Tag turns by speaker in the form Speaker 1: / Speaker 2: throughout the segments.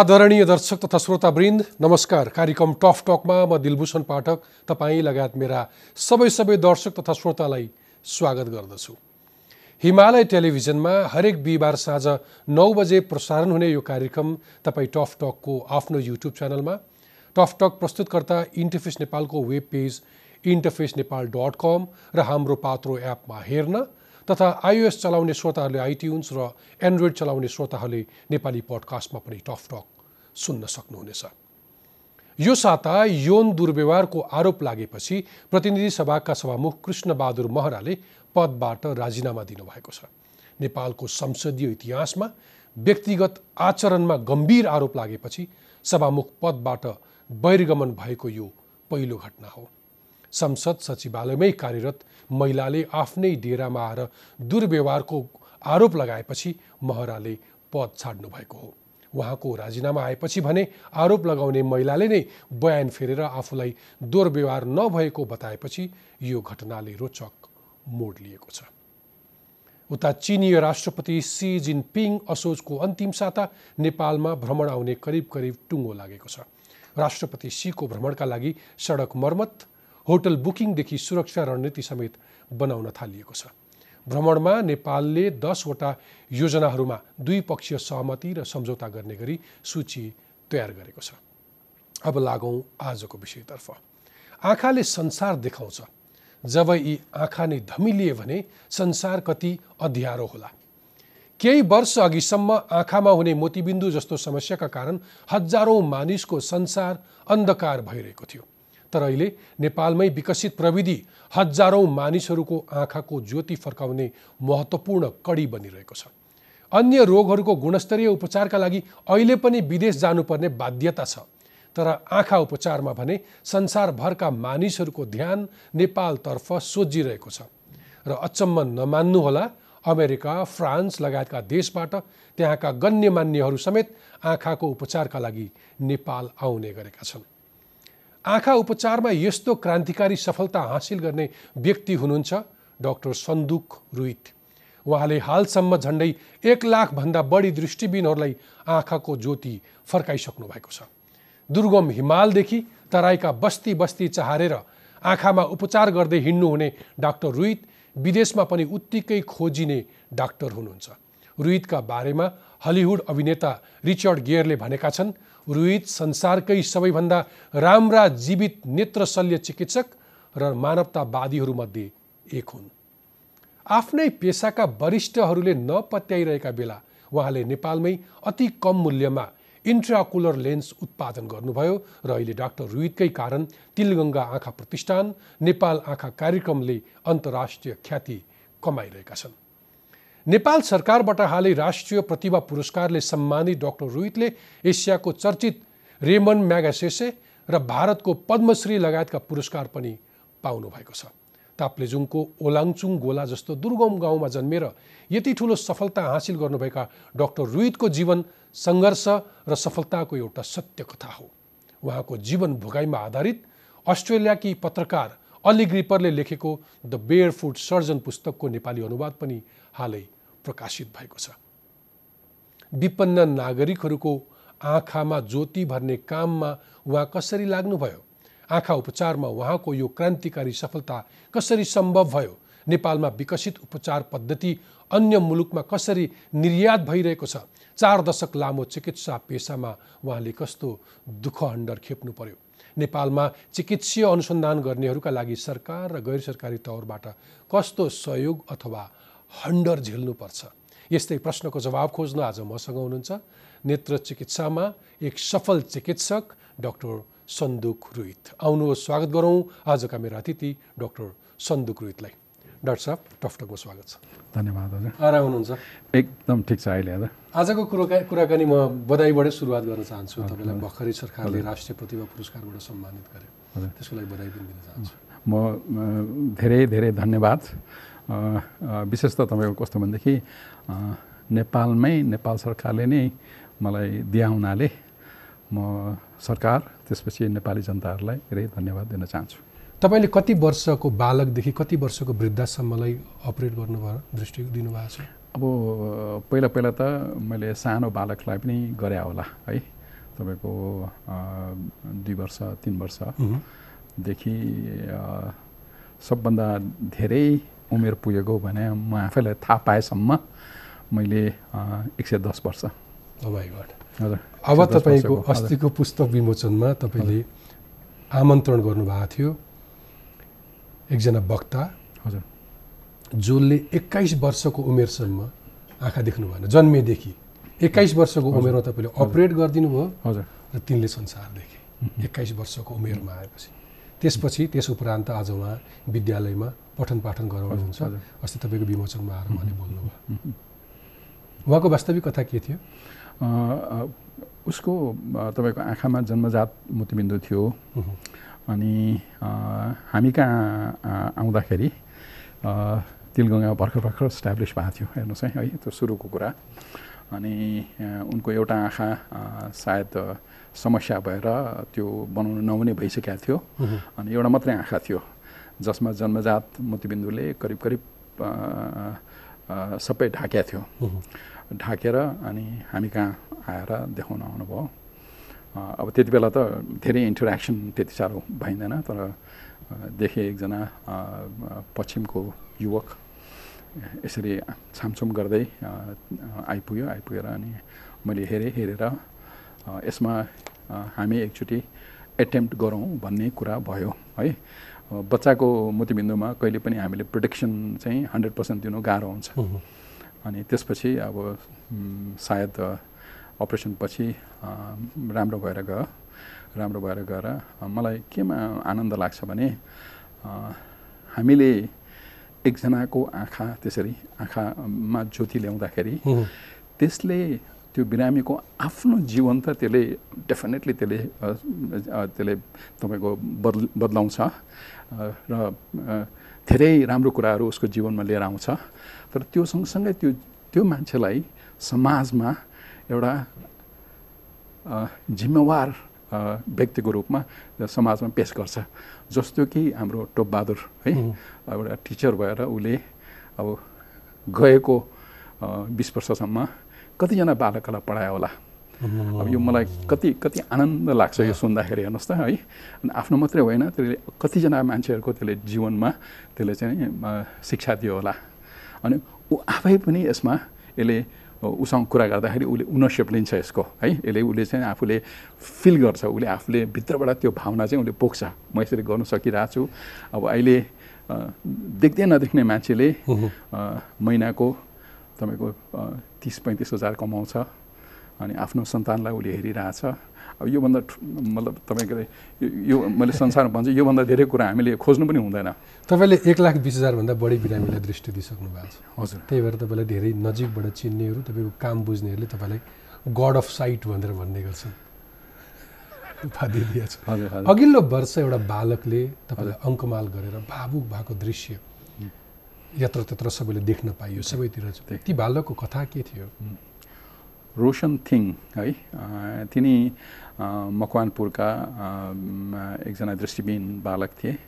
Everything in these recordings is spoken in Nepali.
Speaker 1: आदरणीय दर्शक तथा श्रोतावृन्द नमस्कार। कार्यक्रम टफ टकमा म दिलभूषण पाठक तपाईँ लगायत मेरा सबै सबै दर्शक तथा श्रोतालाई स्वागत गर्दछु। हिमालय टेलिभिजनमा हरेक बिहिबार साँझ नौ बजे प्रसारण हुने यो कार्यक्रम तपाईँ टफ टकको आफ्नो युट्युब च्यानलमा टफ टक प्रस्तुतकर्ता इन्टरफेस नेपालको web page Interface Nepal dot com र हाम्रो पात्रो एपमा हेर्न तथा आइओएस चलाउने श्रोताहरूले आइट्युन्स र एन्ड्रोइड चलाउने श्रोताहरूले नेपाली पडकास्टमा पनि टफ टक सुन्न सक्नुहुनेछ। यो साता यौन दुर्व्यवहारको आरोप लागेपछि प्रतिनिधि सभाका सभामुख कृष्णबहादुर महराले पदबाट राजीनामा दिनुभएको छ। नेपालको संसदीय इतिहासमा व्यक्तिगत आचरणमा गम्भीर आरोप लागेपछि सभामुख पदबाट बहिर्गमन भएको यो पहिलो घटना हो। संसद सचिवालयमै कार्यरत महिलाले आफ्नै डेरामा आएर दुर्व्यवहारको आरोप लगाएपछि महराले पद छाड्नु भएको हो। उहाँको राजीनामा आएपछि भने आरोप लगाउने महिलाले नै बयान फेरेर आफूलाई दुर्व्यवहार नभएको बताएपछि यो घटनाले रोचक मोड लिएको छ। उता चिनीय राष्ट्रपति सी जिनपिङ असोजको अन्तिम साता नेपालमा भ्रमण आउने करिब करिब टुङ्गो लागेको छ। राष्ट्रपति सीको भ्रमणका लागि सडक मर्मत होटल बुकिङदेखि सुरक्षा रणनीति समेत बनाउन थालिएको छ। भ्रमणमा नेपालले दसवटा योजनाहरूमा द्विपक्षीय सहमति र सम्झौता गर्ने गरी सूची तयार गरेको छ। अब लागौँ आजको विषयतर्फ। आँखाले संसार देखाउँछ। जब यी आँखा नै धमिलिए भने संसार कति अध्यारो होला। केही वर्ष अघिसम्म आँखामा हुने मोतीबिन्दु जस्तो समस्याका कारण हजारौँ मानिसको संसार अन्धकार भइरहेको थियो। तर अहिले नेपालमै विकसित प्रविधि हजारौँ मानिसहरूको आँखाको ज्योति फर्काउने महत्त्वपूर्ण कडी बनिरहेको छ। अन्य रोगहरूको गुणस्तरीय उपचारका लागि अहिले पनि विदेश जानुपर्ने बाध्यता छ। तर आँखा उपचारमा भने संसारभरका मानिसहरूको ध्यान नेपालतर्फ सोझिरहेको छ। र अचम्म नमान्नुहोला अमेरिका फ्रान्स लगायतका देशबाट त्यहाँका गण्यमान्यहरू समेत आँखाको उपचारका लागि नेपाल आउने गरेका छन्। आँखा उपचारमा यस्तो क्रान्तिकारी सफलता हासिल गर्ने व्यक्ति हुनुहुन्छ डाक्टर सन्दुक रुइत उहाँले हालसम्म झन्डै एक लाखभन्दा बढी दृष्टिबिनहरूलाई आँखाको ज्योति फर्काइसक्नु भएको छ। दुर्गम हिमालदेखि तराईका बस्ती बस्ती चहारेर आँखामा उपचार गर्दै हिँड्नुहुने डाक्टर रुइत विदेशमा पनि उत्तिकै खोजिने डाक्टर हुनुहुन्छ। रुइतका बारेमा हलिउड अभिनेता रिचर्ड गेयरले भनेका छन् रुहित संसारकै सबैभन्दा राम्रा जीवित नेत्र शल्य चिकित्सक र मानवतावादीहरूमध्ये एक हुन्। आफ्नै पेसाका वरिष्ठहरूले नपत्याइरहेका बेला उहाँले नेपालमै अति कम मूल्यमा इन्ट्राकुलर लेन्स उत्पादन गर्नुभयो र अहिले डाक्टर रुहितकै कारण तिलगङ्गा आँखा प्रतिष्ठान नेपाल आँखा कार्यक्रमले अन्तर्राष्ट्रिय ख्याति कमाइरहेका छन्। नेपाल सरकारबाट हालै राष्ट्रिय प्रतिभा पुरस्कारले सम्मानित डाक्टर रोहितले एसियाको चर्चित रेमन म्यागासेसे र भारतको पद्मश्री लगायतका पुरस्कार पनि पाउनु भएको छ। ताप्लेजुङको ओलाङचुङ गोला जस्तो दुर्गम गाउँमा जन्मेर यति ठुलो सफलता हासिल गर्नुभएका डाक्टर रुहितको जीवन सङ्घर्ष र सफलताको एउटा सत्य कथा हो। उहाँको जीवन भोगाइमा आधारित अस्ट्रेलियाकी पत्रकार अली ग्रिपरले लेखेको द बेयर फुड सर्जन पुस्तकको नेपाली अनुवाद पनि हालै प्रकाशित भएको छ। विपन्न नागरिकहरूको आँखामा ज्योति भर्ने काममा उहाँ कसरी लाग्नुभयो? आँखा उपचारमा उहाँको यो क्रान्तिकारी सफलता कसरी सम्भव भयो? नेपालमा विकसित उपचार पद्धति अन्य मुलुकमा कसरी निर्यात भइरहेको छ? चार दशक लामो चिकित्सा पेसामा उहाँले कस्तो दुःख हन्डर खेप्नु पर्यो नेपालमा चिकित्सीय अनुसन्धान गर्नेहरूका लागि सरकार र गैर सरकारी तौरबाट कस्तो सहयोग अथवा हन्डर झेल्नुपर्छ। यस्तै प्रश्नको जवाब खोज्न आज मसँग हुनुहुन्छ नेत्र चिकित्सामा एक सफल चिकित्सक डाक्टर सन्दुक रुइत आउनुहोस् स्वागत गरौँ आजका मेरा अतिथि डाक्टर सन्दुक रुइतलाई डाक्टर साहब टफटकमा स्वागत छ।
Speaker 2: धन्यवाद हजुर।
Speaker 1: आराम हुनुहुन्छ?
Speaker 2: एकदम ठिक छ अहिले हजुर।
Speaker 1: आजको कुरोका कुराकानी म बधाईबाटै सुरुवात गर्न चाहन्छु तपाईँलाई भर्खरै सरकारले राष्ट्रिय प्रतिभा पुरस्कारबाट सम्मानित गर्यो। त्यसको लागि बधाई पनि दिन चाहन्छु।
Speaker 2: म धेरै धेरै धन्यवाद। विशेष त तपाईँको कस्तो भनेदेखि नेपालमै नेपाल सरकारले नै मलाई दिया हुनाले म सरकार त्यसपछि नेपाली जनताहरूलाई धेरै धन्यवाद दिन चाहन्छु
Speaker 1: तपाईँले कति वर्षको बालकदेखि कति वर्षको वृद्धासम्मलाई अपरेट गर्नुभयो दृष्टि दिनुभएको छ
Speaker 2: अब पहिला पहिला त मैले सानो बालकलाई पनि गरे होला है तपाईँको दुई वर्ष तिन वर्षदेखि सबभन्दा धेरै उमेर पुगेको भने म आफैलाई थाहा पाएसम्म मैले एक सय दस वर्ष. हजुर।
Speaker 1: अब
Speaker 2: 110
Speaker 1: तपाईँको। अस्तिको पुस्तक विमोचनमा तपाईँले आमन्त्रण गर्नुभएको थियो। एकजना वक्ता।
Speaker 2: हजुर।
Speaker 1: जसले एक्काइस वर्षको उमेरसम्म आँखा देख्नु भएन। जन्मेदेखि एक्काइस वर्षको उमेरमा तपाईँले अपरेट गरिदिनु भयो
Speaker 2: हजुर।
Speaker 1: र तिनले संसार देखे। एक्काइस वर्षको उमेरमा आएपछि। त्यसपछि त्यस उपरान्त आज उहाँ विद्यालयमा पठन पाठन गराउनुहुन्छ। अस्ति तपाईँको विमोचनमा आएर उहाँले बोल्नुभयो। उहाँको वास्तविक कथा के थियो?
Speaker 2: उसको तपाईँको आँखामा जन्मजात मोतीबिन्दु थियो। अनि हामी कहाँ आउँदाखेरि तिलगङ्गा भर्खर भर्खर इस्टाब्लिस भएको थियो। हेर्नुहोस् है है त्यो सुरुको कुरा। अनि उनको एउटा आँखा सायद समस्या भएर त्यो बनाउनु नहुने भइसकेको थियो। अनि एउटा मात्रै आँखा थियो जसमा जन्मजात मोतीबिन्दुले करिब करिब सबै ढाकेको थियो। ढाकेर अनि हामी कहाँ आएर देखाउन आउनुभयो। अब त्यति बेला त धेरै इन्टरेक्सन त्यति साह्रो भइँदैन तर देखेँ एकजना पश्चिमको युवक। यसरी छामछुम गर्दै आइपुग्यो आइपुगेर अनि मैले हेरेँ हेरेर यसमा हामी एकचोटि एटेम्प्ट गरौँ भन्ने कुरा भयो है। बच्चाको मोतीबिन्दुमा कहिले पनि हामीले प्रोटेक्सन चाहिँ हन्ड्रेड पर्सेन्ट दिनु गाह्रो हुन्छ। अनि त्यसपछि अब सायद अ, अपरेसनपछि अ, राम्रो भएर गयो। राम्रो भएर गएर मलाई केमा आनन्द लाग्छ भने हामीले एकजनाको आँखा त्यसरी आँखामा ज्योति ल्याउँदाखेरि त्यसले त्यो बिरामीको आफ्नो जीवन त त्यसले डेफिनेटली त्यसले त्यसले तपाईँको बदल बदलाउँछ। र धेरै राम्रो कुराहरू उसको जीवनमा लिएर आउँछ। तर त्यो सँगसँगै त्यो त्यो मान्छेलाई समाजमा एउटा जिम्मेवार व्यक्तिको रूपमा समाजमा पेस गर्छ। जस्तो कि हाम्रो टोपबहादुर है एउटा टिचर भएर उसले अब गएको बिस वर्षसम्म कतिजना बालकलाई पढायो होला। अब यो मलाई कति कति आनन्द लाग्छ यो सुन्दाखेरि हेर्नुहोस् त है। अनि आफ्नो मात्रै होइन त्यसले कतिजना मान्छेहरूको त्यसले जीवनमा त्यसले चाहिँ शिक्षा दियो होला। अनि ऊ आफै पनि यसमा यसले उसँग कुरा गर्दाखेरि उसले ओनरसिप लिन्छ यसको है। यसले उसले चाहिँ आफूले फिल गर्छ उसले आफूले भित्रबाट त्यो भावना चाहिँ उसले पोख्छ। म यसरी गर्नु सकिरहेको छु। अब अहिले देख्दै नदेख्ने मान्छेले महिनाको तपाईँको तिस पैँतिस हजार कमाउँछ अनि आफ्नो सन्तानलाई उसले हेरिरहेछ। अब योभन्दा मतलब तपाईँको यो यो मैले संसारमा भन्छु योभन्दा धेरै कुरा हामीले खोज्नु पनि हुँदैन।
Speaker 1: तपाईँले एक लाख बिस हजारभन्दा बढी बिरामीलाई दृष्टि दिइसक्नु भएको छ।
Speaker 2: हजुर।
Speaker 1: त्यही भएर तपाईँलाई धेरै नजिकबाट चिन्नेहरू तपाईँको काम बुझ्नेहरूले तपाईँलाई गड अफ साइट भनेर भन्ने गर्छन्। उपाधि दिएछ। अघिल्लो वर्ष एउटा बालकले तपाईँलाई अङ्कमाल गरेर भावुक भएको दृश्य यत्र त्यत्र सबैले देख्न पाइयो सबैतिर। ती बालकको कथा के थियो?
Speaker 2: रोशन थिङ है तिनी मकवानपुरका एकजना दृष्टिविहीन बालक थिए।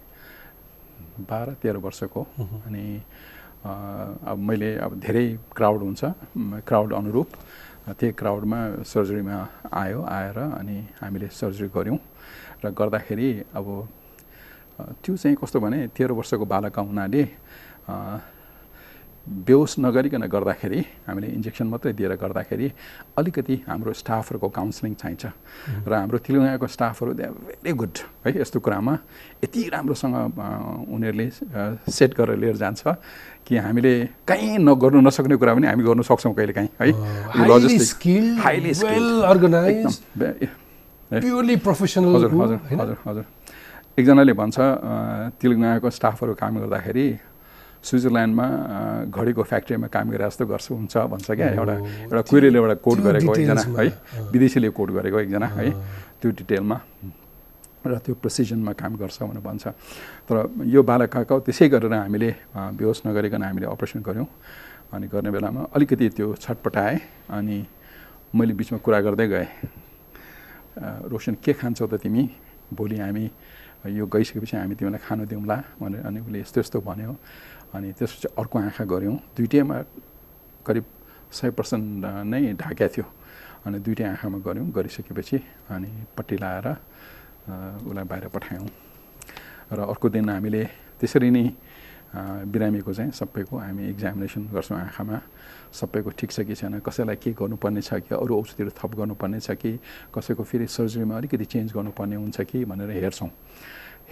Speaker 2: बाह्र तेह्र वर्षको। अनि अब मैले अब धेरै क्राउड हुन्छ क्राउड अनुरूप। त्यही क्राउडमा सर्जरीमा आयो आएर अनि हामीले सर्जरी गऱ्यौँ। र गर्दाखेरि अब त्यो चाहिँ कस्तो भने तेह्र वर्षको बालक हुनाले बेहोस नगरिकन गर्दाखेरि हामीले इन्जेक्सन मात्रै दिएर गर्दाखेरि अलिकति हाम्रो स्टाफहरूको काउन्सिलिङ चाहिन्छ। र हाम्रो तिलुङ्गाको स्टाफहरू दे भेरी गुड है यस्तो कुरामा। यति राम्रोसँग उनीहरूले सेट गरेर लिएर जान्छ कि हामीले कहीँ नगर्नु नसक्ने कुरा पनि हामी गर्नु सक्छौँ कहिले काहीँ है।
Speaker 1: प्रोफेसनल
Speaker 2: हजुर हजुर हजुर हजुर। एकजनाले भन्छ तिलुङ्गाको स्टाफहरू काम गर्दाखेरि स्विजरल्यान्डमा घडीको फ्याक्ट्रीमा काम गरेर जस्तो गर्छु हुन्छ भन्छ क्या एउटा एउटा कुइरीले एउटा कोट
Speaker 1: त्यो
Speaker 2: गरेको एकजना है विदेशीले कोट गरेको एकजना है त्यो डिटेलमा। र त्यो प्रेसिजनमा काम गर्छ भनेर भन्छ। तर यो बालककाको त्यसै गरेर हामीले बेहोस नगरिकन हामीले अपरेसन गऱ्यौँ। अनि गर्ने बेलामा अलिकति त्यो छटपटाएँ अनि मैले बिचमा कुरा गर्दै गएँ। रोशन के खान्छौ त तिमी? भोलि हामी यो गइसकेपछि हामी तिमीलाई खानु दिउँला भनेर अनि उसले यस्तो यस्तो भन्यो। अनि त्यसपछि अर्को आँखा गऱ्यौँ। दुइटैमा करिब सय पर्सेन्ट नै ढाक्या थियो। अनि दुइटै आँखामा गऱ्यौँ गरिसकेपछि अनि पट्टी लाएर उसलाई बाहिर पठायौँ। र अर्को दिन हामीले त्यसरी नै बिरामीको चाहिँ सबैको हामी एक्जामिनेसन गर्छौँ आँखामा। सबैको ठिक छ कि छैन कसैलाई के गर्नुपर्ने छ कि अरू औषधिहरू थप गर्नुपर्ने छ कि कसैको फेरि सर्जरीमा अलिकति चेन्ज गर्नुपर्ने हुन्छ कि भनेर हेर्छौँ।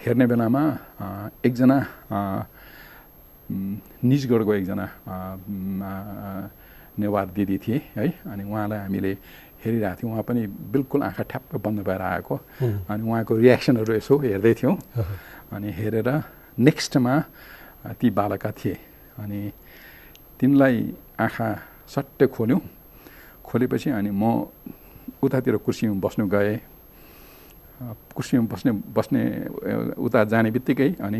Speaker 2: हेर्ने बेलामा एकजना निजगढको एकजना नेवार दिदी थिए है? अनि उहाँलाई हामीले हेरिरहेको थियौँ। उहाँ पनि बिल्कुल आँखा ठ्याप्प बन्द भएर आएको। अनि उहाँको रियाक्सनहरू यसो हेर्दै थियौँ। अनि हेरेर नेक्स्टमा ती बालका थिए। अनि तिनलाई आँखा सट्टै खोल्यौँ। खोलेपछि अनि म उतातिर कुर्सीमा बस्नु गएँ। कुर्सीमा बस्ने बस्ने उता जाने बित्तिकै अनि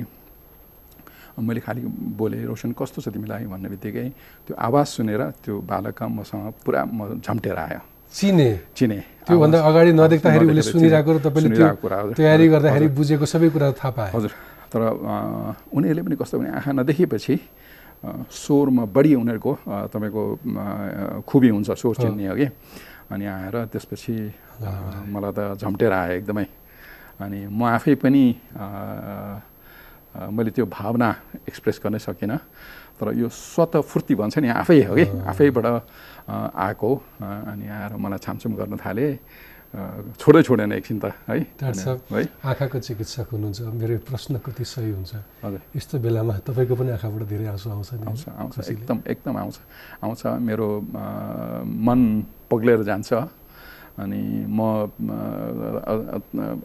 Speaker 2: मैले खालि बोलेँ रोशन कस्तो छ तिमीलाई? भन्ने बित्तिकै त्यो आवाज सुनेर त्यो बालक मसँग पुरा म झम्टेर आयो।
Speaker 1: चिने।
Speaker 2: चिने।
Speaker 1: त्योभन्दा अगाडि नदेख्दाखेरि उसले। सुनिरहेको र तपाईँले। तयारी गर्दाखेरि। बुझेको सबै कुरा थाहा पाए
Speaker 2: हजुर। तर उनीहरूले पनि कस्तो भने आँखा नदेखेपछि स्वरमा बढी उनीहरूको तपाईँको खुबी हुन्छ स्वर चिन्ने हो कि? अनि आएर त्यसपछि मलाई त झम्टेर आयो एकदमै। अनि म आफै पनि मैले त्यो भावना एक्सप्रेस गर्नै सकिनँ। तर यो स्वत फुर्ती भन्छ नि आफै हो कि? आफैबाट आएको अनि आएर मलाई छामछुम गर्न थाले। छोडै छोडेन एकछिन त है? है?
Speaker 1: आँखाको चिकित्सक हुनुहुन्छ। मेरो प्रश्न कति सही हुन्छ।
Speaker 2: हजुर।
Speaker 1: यस्तो बेलामा तपाईँको पनि आँखाबाट धेरै आँसु आउँछ नि
Speaker 2: आउँछ आउँछ? एकदम एकदम आउँछ। आउँछ। मेरो मन पग्लेर जान्छ। अनि म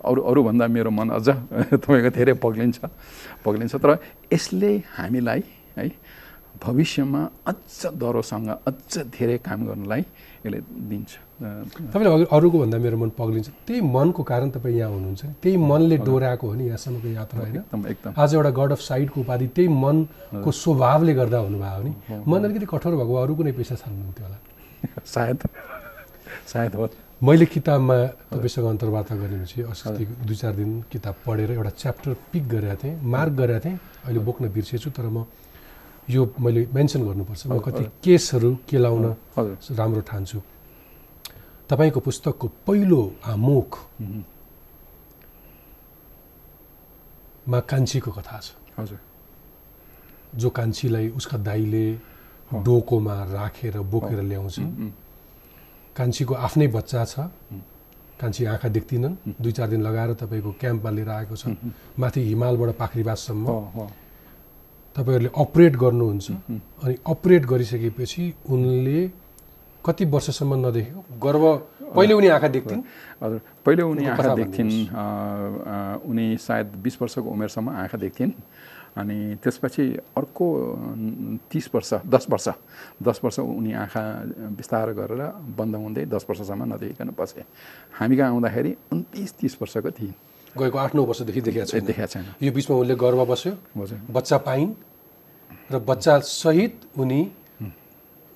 Speaker 2: अरू अरूभन्दा मेरो मन अझ तपाईँको धेरै पग्लिन्छ पग्लिन्छ। तर यसले हामीलाई है भविष्यमा अझ डह्रोसँग अझ धेरै काम गर्नलाई यसले दिन्छ।
Speaker 1: तपाईँले अघि अरूको भन्दा मेरो मन पग्लिन्छ। त्यही मनको कारण तपाईँ यहाँ हुनुहुन्छ। त्यही मनले डोराएको हो नि यहाँसम्मको यात्रा होइन?
Speaker 2: एकदम
Speaker 1: आज एउटा गड अफ साइडको उपाधि त्यही मनको स्वभावले गर्दा हुनुभयो नि। मन अलिकति कठोर भएको भए अरू कुनै पेसा छान्नुहुन्थ्यो होला।
Speaker 2: सायद। सायद हो।
Speaker 1: मैले किताबमा तपाईँसँग अन्तर्वार्ता गरेपछि अस्ति दुई चार दिन किताब पढेर एउटा च्याप्टर पिक गरेको थिएँ मार्क गरेको थिएँ। अहिले बोक्न बिर्सेछु तर म यो मैले मेन्सन गर्नुपर्छ। म कति केसहरू केलाउन राम्रो ठान्छु। तपाईँको पुस्तकको पहिलो आमुख मा कान्छीको कथा छ।
Speaker 2: हजुर।
Speaker 1: जो कान्छीलाई उसका दाइले डोकोमा राखेर बोकेर ल्याउँछ। कान्छीको आफ्नै बच्चा छ। कान्छी आँखा देख्दिनन्। दुई चार दिन लगाएर तपाईँको क्याम्पमा लिएर आएको छ। माथि हिमालबाट पाखरीबाससम्म तपाईँहरूले अपरेट गर्नुहुन्छ। अनि अपरेट गरिसकेपछि उनले कति वर्षसम्म नदेखेको? गर्व पहिले उनी आँखा देख्थिन्?
Speaker 2: हजुर। पहिले उनी आँखा देख्थिन् उनी सायद बिस वर्षको उमेरसम्म आँखा देख्थिन्। अनि त्यसपछि अर्को तिस वर्ष दस वर्ष दस वर्ष उनी आँखा बिस्तार गरेर बन्द हुँदै दस वर्षसम्म नदेखिकन बसे हामी कहाँ आउँदाखेरि उन्तिस तिस वर्षको थिइन्
Speaker 1: गएको आठ नौ वर्षदेखि देखेको छैन।
Speaker 2: देखाएको छैन।
Speaker 1: यो बिचमा उनले गर्व बस्यो। बच्चा पाइन् र बच्चा सहित उनी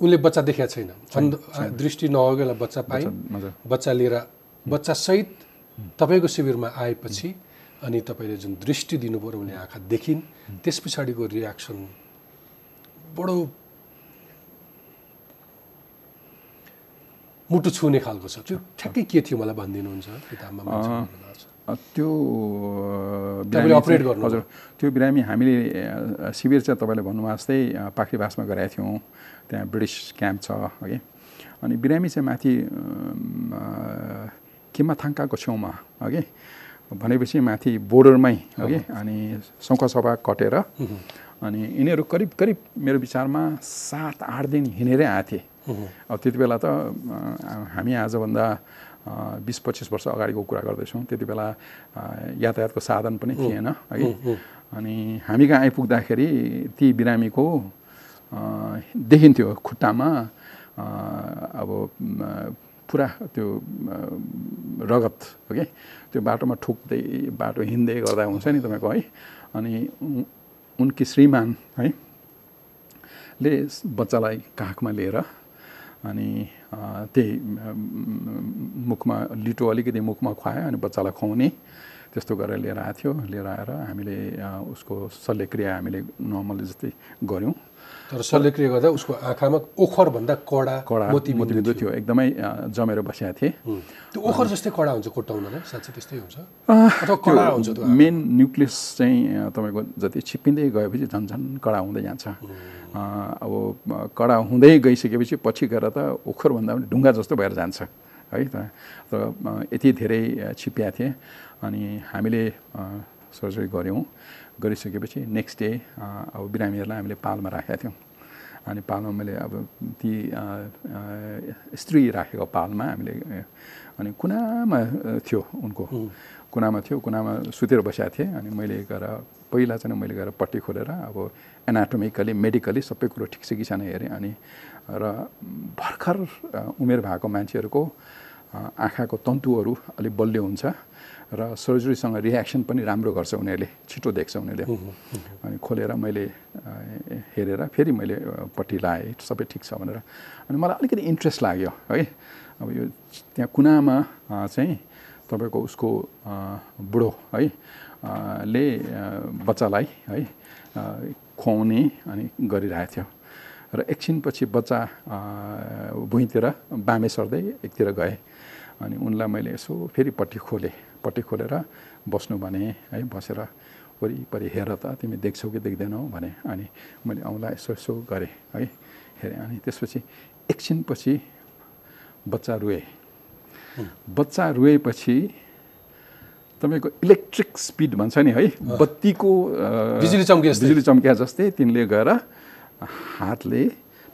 Speaker 1: उनले बच्चा देखेका छैन। अन्ध दृष्टि नभएकोलाई बच्चा पाइन्। बच्चा लिएर बच्चा सहित तपाईँको शिविरमा आएपछि अनि तपाईँले जुन दृष्टि दिनुभयो र उनले आँखा देखिन् त्यस पछाडिको रियाक्सन बडो मुटु छुने खालको छ। त्यो ठ्याक्कै के थियो मलाई भनिदिनुहुन्छ किताबमा
Speaker 2: त्यो
Speaker 1: अपरेट गर्नुभयो?
Speaker 2: हजुर त्यो बिरामी हामीले शिविर चाहिँ तपाईँले भन्नुभएको जस्तै अ, पाखरीबासमा गराएको थियौँ त्यहाँ ब्रिटिस क्याम्प छ हगि अनि बिरामी चाहिँ माथि किमाथाङ्काको छेउमा हगि भनेपछि माथि बोर्डरमै हगि अनि सौखा सभा कटेर अनि यिनीहरू करिब करिब मेरो विचारमा सात आठ दिन हिँडेरै आएको थिए। अब त्यति बेला त हामी आजभन्दा बिस पच्चिस वर्ष अगाडिको कुरा गर्दैछौँ। त्यति बेला यातायातको साधन पनि थिएन है। अनि हामी कहाँ आइपुग्दाखेरि ती बिरामीको देखिन्थ्यो खुट्टामा अब पुरा त्यो रगत हो कि त्यो बाटोमा ठुक्दै बाटो हिँड्दै गर्दा हुन्छ नि तपाईँको है? अनि उनकी श्रीमान है? ले बच्चालाई काखमा लिएर अनि त्यही मुखमा लिटो अलिकति मुखमा खुवायो अनि बच्चालाई खुवाउने त्यस्तो गरेर लिएर आएको थियो। लिएर आएर हामीले उसको शल्यक्रिया हामीले नर्मल जस्तै गऱ्यौँ।
Speaker 1: तर शल्यक्रिया गर्दा उसको आँखामा ओखरभन्दा कडा
Speaker 2: कडा
Speaker 1: मोतीबिन्दु
Speaker 2: थियो। एकदमै जमेर बसेका थिए।
Speaker 1: त्यो ओखर जस्तै कडा हुन्छ कोट्याउनलाई साँच्चै त्यस्तै हुन्छ? अथवा कडा हुन्छ
Speaker 2: मेन न्युक्लियस चाहिँ तपाईँको जति छिप्पिँदै गएपछि झन् झन् कडा हुँदै जान्छ। अब कडा हुँदै गइसकेपछि पछि गएर त ओखरभन्दा पनि ढुङ्गा जस्तो भएर जान्छ। है त? र यति धेरै छिप्पिया थिए। अनि हामीले सर्जरी गऱ्यौँ। गरिसकेपछि नेक्स्ट डे अब बिरामीहरूलाई हामीले पालमा राखेका थियौँ। अनि पालमा मैले अब ती स्त्री राखेको पालमा हामीले अनि कुनामा थियो उनको। कुनामा थियो कुनामा सुतेर बसेका थिएँ। अनि मैले गएर पहिला चाहिँ मैले गएर पट्टी खोलेर अब एनाटोमिकली मेडिकली सबै कुरो ठिक छ कि छैन हेरेँ। अनि र भर्खर उमेर भएको मान्छेहरूको आँखाको तन्तुहरू अलिक बलियो हुन्छ। र सर्जरीसँग रियाक्सन पनि राम्रो गर्छ उनीहरूले छिटो देख्छ उनीहरूले। अनि खोलेर मैले हेरेर फेरि मैले पट्टी लाएँ सबै ठिक छ भनेर। अनि मलाई अलिकति इन्ट्रेस्ट लाग्यो है। अब यो त्यहाँ कुनामा चाहिँ तपाईँको उसको बुढो है ले बच्चालाई है खुवाउने अनि गरिरहेको थियो। र एकछिनपछि बच्चा भुइँतिर बामे सर्दै एकतिर गए। अनि उनलाई मैले यसो फेरि पट्टी खोलेँ। पट्टी खोलेर बस्नु भने है बसेर वरिपरि हेर त तिमी देख्छौ कि देख्दैनौ भने अनि मैले औँलाई यसो यसो गरेँ है हेरेँ अनि त्यसपछि एकछिनपछि बच्चा रुए। बच्चा रुएपछि तपाईँको इलेक्ट्रिक स्पिड भन्छ नि है बत्तीको
Speaker 1: बिजुली चम्के जस्तै।
Speaker 2: बिजुली चम्किया जस्तै तिनले गएर हातले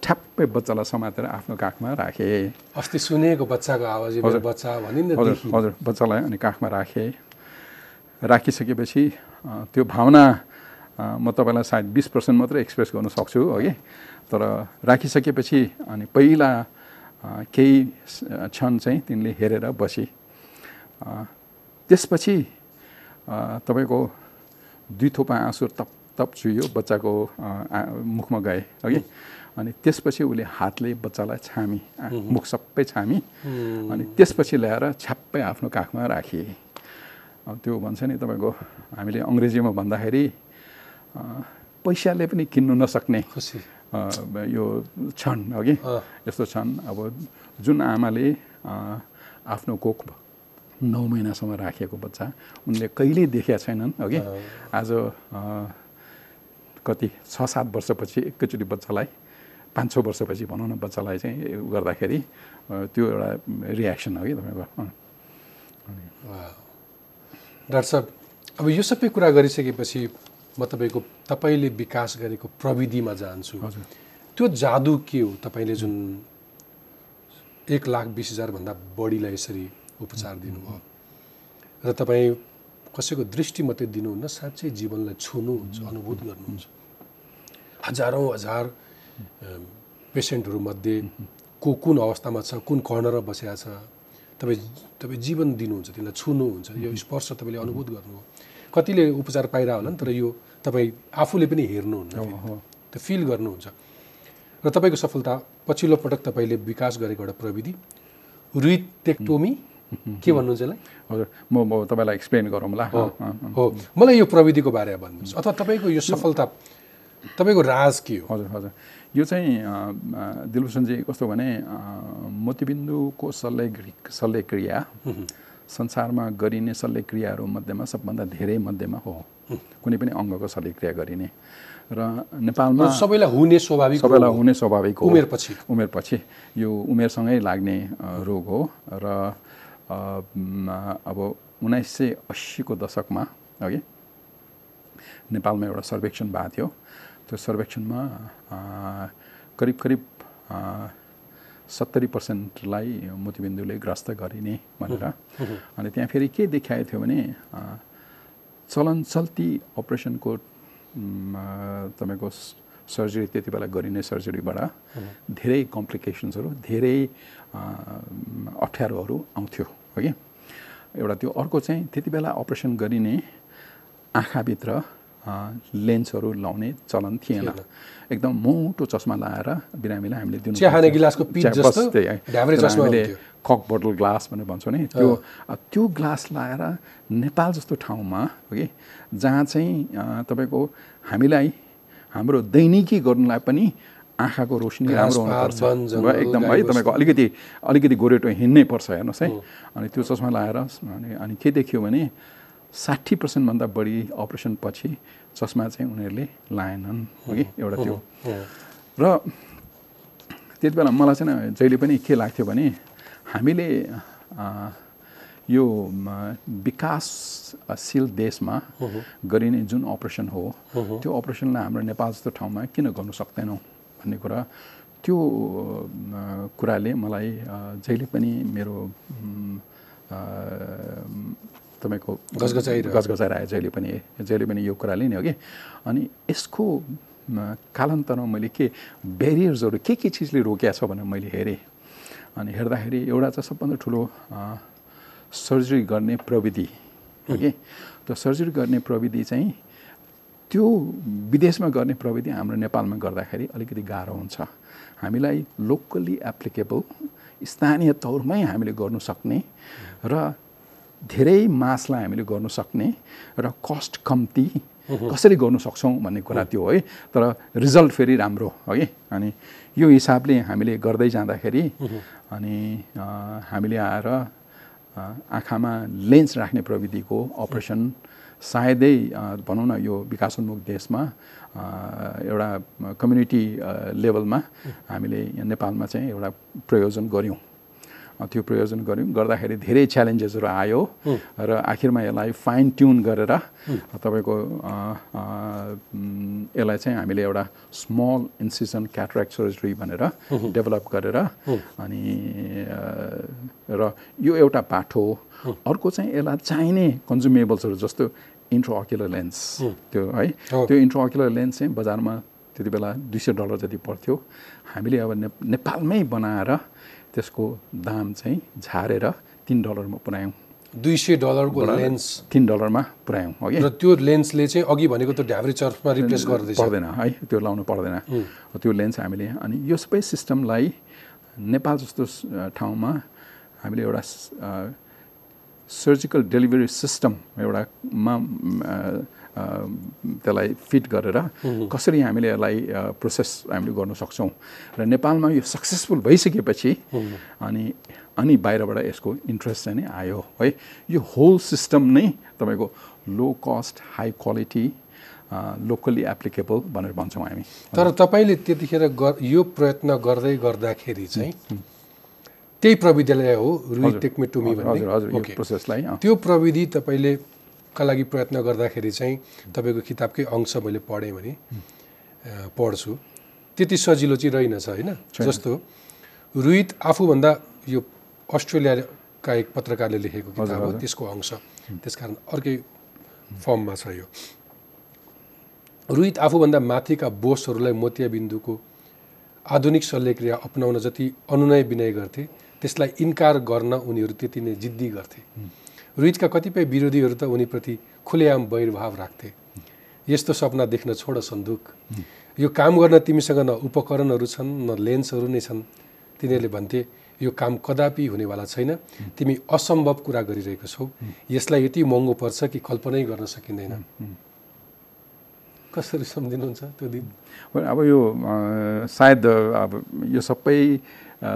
Speaker 2: ठ्याप्पै बच्चालाई समातेर आफ्नो काखमा राखे।
Speaker 1: अस्ति सुनेको बच्चाको आवाज बच्चा
Speaker 2: हजुर
Speaker 1: देखि।
Speaker 2: हजुर बच्चालाई अनि काखमा राखेँ। राखिसकेपछि त्यो भावना म तपाईँलाई सायद बिस पर्सेन्ट मात्रै एक्सप्रेस गर्न सक्छु अघि तर राखिसकेपछि अनि पहिला केही क्षण चाहिँ तिनले हेरेर बसी। त्यसपछि तपाईँको दुई थोपा आँसु तप तप चुहियो बच्चाको मुखमा गए अघि अनि त्यसपछि उसले हातले बच्चालाई छामी मुख सबै छामी। अनि त्यसपछि ल्याएर छ्याप्पै आफ्नो काखमा राखिए अब त्यो भन्छ नि तपाईँको हामीले अङ्ग्रेजीमा भन्दाखेरि पैसाले पनि किन्नु नसक्ने
Speaker 1: खुसी।
Speaker 2: यो क्षण अघि। यस्तो छन् अब जुन आमाले आफ्नो कोख नौ महिनासम्म राखेको बच्चा उनले कहिल्यै देखेका छैनन् अघि आज कति छ सात वर्षपछि एकैचोटि बच्चालाई पाँच छ वर्षपछि भनौँ न बच्चालाई चाहिँ उ गर्दाखेरि त्यो एउटा रियाक्सन हो कि तपाईँको।
Speaker 1: डाक्टर साहब अब यो सबै कुरा गरिसकेपछि म तपाईँको तपाईँले विकास गरेको प्रविधिमा जान्छु।
Speaker 2: हजुर।
Speaker 1: त्यो जादु के हो तपाईँले जुन एक लाख बिस हजारभन्दा बढीलाई यसरी उपचार दिनुभयो? र तपाईँ कसैको दृष्टि मात्रै दिनुहुन्न साँच्चै जीवनलाई छुनुहुन्छ अनुभूत गर्नुहुन्छ। हजारौँ हजार पेसेन्टहरूमध्ये को कुन अवस्थामा छ कुन कर्नरमा बसेका छ तपाईँ तपाईँ जीवन दिनुहुन्छ त्यसलाई छुनुहुन्छ यो स्पर्श तपाईँले अनुभूत गर्नुभयो कतिले उपचार पाइरह होला नि तर यो तपाईँ आफूले पनि हेर्नुहुन्न। त्यो फिल गर्नुहुन्छ। र तपाईँको सफलता पछिल्लो पटक तपाईँले विकास गरेको एउटा प्रविधि रुइटेक्टोमी के भन्नुहुन्छ यसलाई?
Speaker 2: हजुर म म तपाईँलाई एक्सप्लेन गरौँला।
Speaker 1: हो। मलाई यो प्रविधिको बारेमा भन्नुहोस्। अथवा तपाईँको यो सफलता तपाईँको राज के हो?
Speaker 2: हजुर हजुर। यो चाहिँ दिलभूषणजी कस्तो भने मोतीबिन्दुको शल्यक्रि शल्यक्रिया संसारमा गरिने शल्यक्रियाहरू मध्येमा सबभन्दा धेरै मध्येमा हो। कुनै पनि अङ्गको शल्यक्रिया गरिने। र नेपालमा
Speaker 1: सबैलाई हुने स्वाभाविक
Speaker 2: सबैलाई
Speaker 1: हो।
Speaker 2: हुने स्वाभाविक हो।
Speaker 1: उमेरपछि।
Speaker 2: उमेरपछि। यो उमेरसँगै लाग्ने रोग हो। र अब उन्नाइस सय अस्सीको दशकमा अघि नेपालमा एउटा सर्वेक्षण भएको थियो। त्यो सर्वेक्षणमा करिब करिब सत्तरी पर्सेन्टलाई मोतीबिन्दुले ग्रस्त गरिने भनेर अनि त्यहाँ फेरि के देखाएको थियो भने चलन चल्ती अपरेसनको तपाईँको सर्जरी त्यति बेला गरिने सर्जरीबाट धेरै कम्प्लिकेसन्सहरू धेरै अप्ठ्यारोहरू आउँथ्यो हो कि एउटा त्यो अर्को चाहिँ त्यति बेला अपरेसन गरिने आँखाभित्र लेन्सहरू लाउने चलन थिएन। एकदम मोटो चस्मा लगाएर बिरामीलाई हामीले दिनु।
Speaker 1: गिलासको
Speaker 2: हामीले। कक बोटल ग्लास भनेर भन्छौँ नि त्यो त्यो ग्लास लगाएर नेपाल जस्तो ठाउँमा हो कि जहाँ चाहिँ तपाईँको हामीलाई हाम्रो दैनिकी गर्नुलाई पनि आँखाको रोशनी राम्रो हुनुपर्छ। एकदम है। तपाईँको अलिकति अलिकति गोरेटो हिँड्नै पर्छ हेर्नुहोस् है। अनि त्यो चस्मा लगाएर अनि अनि के देखियो भने साठी पर्सेन्टभन्दा बढी अपरेसन पछि चस्मा चाहिँ उनीहरूले लाएनन् हो कि एउटा त्यो। र त्यति बेला मलाई चाहिँ जहिले पनि के लाग्थ्यो भने हामीले यो विकासशील देशमा गरिने जुन अपरेसन हो त्यो अपरेसनलाई हाम्रो नेपाल जस्तो ठाउँमा किन गर्नु सक्दैनौँ भन्ने कुरा त्यो कुराले मलाई जहिले पनि मेरो तपाईँको
Speaker 1: गजगजाइरह्यो।
Speaker 2: गजगजाइरह्यो जहिले पनि जहिले पनि यो कुराले नि हो कि? अनि यसको कालान्तरमा मैले के ब्यारियर्सहरू के के चिजले रोकिया छ भनेर मैले हेरेँ। अनि हेर्दाखेरि एउटा चाहिँ सबभन्दा ठुलो सर्जरी गर्ने प्रविधि हो कि? त्यो सर्जरी गर्ने प्रविधि चाहिँ त्यो विदेशमा गर्ने प्रविधि हाम्रो नेपालमा गर्दाखेरि अलिकति गाह्रो हुन्छ। हामीलाई लोकल्ली एप्लिकेबल स्थानीय तौरमै हामीले गर्नु सक्ने र धेरै मासलाई हामीले गर्नु सक्ने र कस्ट कम्ती कसरी गर्नु सक्छौँ भन्ने कुरा त्यो है तर रिजल्ट फेरि राम्रो है अनि यो हिसाबले हामीले गर्दै जाँदाखेरि अनि हामीले आएर आँखामा लेन्स राख्ने प्रविधिको अपरेसन सायदै भनौँ न यो विकासोन्मुख देशमा एउटा कम्युनिटी लेभलमा हामीले नेपालमा चाहिँ एउटा प्रयोजन गऱ्यौँ। त्यो प्रयोजन गऱ्यौँ। गर्दाखेरि धेरै च्यालेन्जेसहरू आयो र आखिरमा यसलाई फाइन ट्युन गरेर तपाईँको यसलाई चाहिँ हामीले एउटा स्मल इन्सिजन क्याट्राक्ट सर्जरी भनेर डेभलप गरेर अनि र यो एउटा बाटो हो। अर्को चाहिँ यसलाई चाहिने कन्जुमेबल्सहरू जस्तो इन्ट्रोअक्युलर लेन्स त्यो है
Speaker 1: हो।
Speaker 2: त्यो इन्ट्रोअक्युलर लेन्स चाहिँ बजारमा त्यति बेला दुई सय डलर जति पर्थ्यो। हामीले अब ने नेपालमै बनाएर त्यसको दाम चाहिँ झारेर तिन डलरमा पुऱ्यायौँ।
Speaker 1: दुई सय डलरको लेन्स।
Speaker 2: तिन डलरमा पुऱ्यायौँ हो
Speaker 1: र त्यो लेन्सले चाहिँ अघि भनेको त्यो ढ्याब्रे चर्चमा रिप्लेस गर्दैछ।
Speaker 2: पर्दैन है? त्यो लाउनु पर्दैन। त्यो लेन्स हामीले अनि यो सबै सिस्टमलाई नेपाल जस्तो ठाउँमा हामीले एउटा सर्जिकल डेलिभरी सिस्टम एउटामा त्यसलाई फिट गरेर कसरी हामीले यसलाई प्रोसेस हामीले गर्न सक्छौँ? र नेपालमा यो सक्सेसफुल भइसकेपछि अनि अनि बाहिरबाट यसको इन्ट्रेस्ट चाहिँ नि आयो है? यो होल सिस्टम नै तपाईँको low cost high quality locally applicable भनेर भन्छौँ हामी।
Speaker 1: तर तपाईँले त्यतिखेर यो प्रयत्न गर्दै गर्दाखेरि चाहिँ त्यही प्रविधिलाई हो रुई टेक्मे टुमी
Speaker 2: हजुर
Speaker 1: भन्ने।
Speaker 2: हजुर। प्रोसेसलाई
Speaker 1: त्यो प्रविधि तपाईँले का लागि प्रयत्न गर्दाखेरि चाहिँ तपाईँको किताबकै अंश मैले पढेँ भने पढ्छु। त्यति सजिलो चाहिँ रहेनछ होइन? जस्तो रुहित आफूभन्दा यो अस्ट्रेलियाका एक पत्रकारले लेखेको किताब हो त्यसको अंश। त्यसकारण अर्कै फर्ममा छ यो। रोहित आफूभन्दा माथिका बोसहरूलाई मोतियाबिन्दुको आधुनिक शल्यक्रिया अपनाउन जति अनुनय विनय गर्थे त्यसलाई इन्कार गर्न उनीहरू त्यति नै जिद्दी गर्थे। रोहितका कतिपय विरोधीहरू त उनीप्रति खुलेआम वैरभाव राख्थे। यस्तो सपना देख्न छोड सन्दुक। यो काम गर्न तिमीसँग न उपकरणहरू छन् न लेन्सहरू नै छन्। तिनीहरूले भन्थे यो काम कदापि हुनेवाला छैन। तिमी असम्भव कुरा गरिरहेको छौ। यसलाई यति महँगो पर्छ कि कल्पनै गर्न सकिँदैन। कसरी सम्झिनुहुन्छ त्यो दिन?
Speaker 2: अब यो सायद अब यो सबै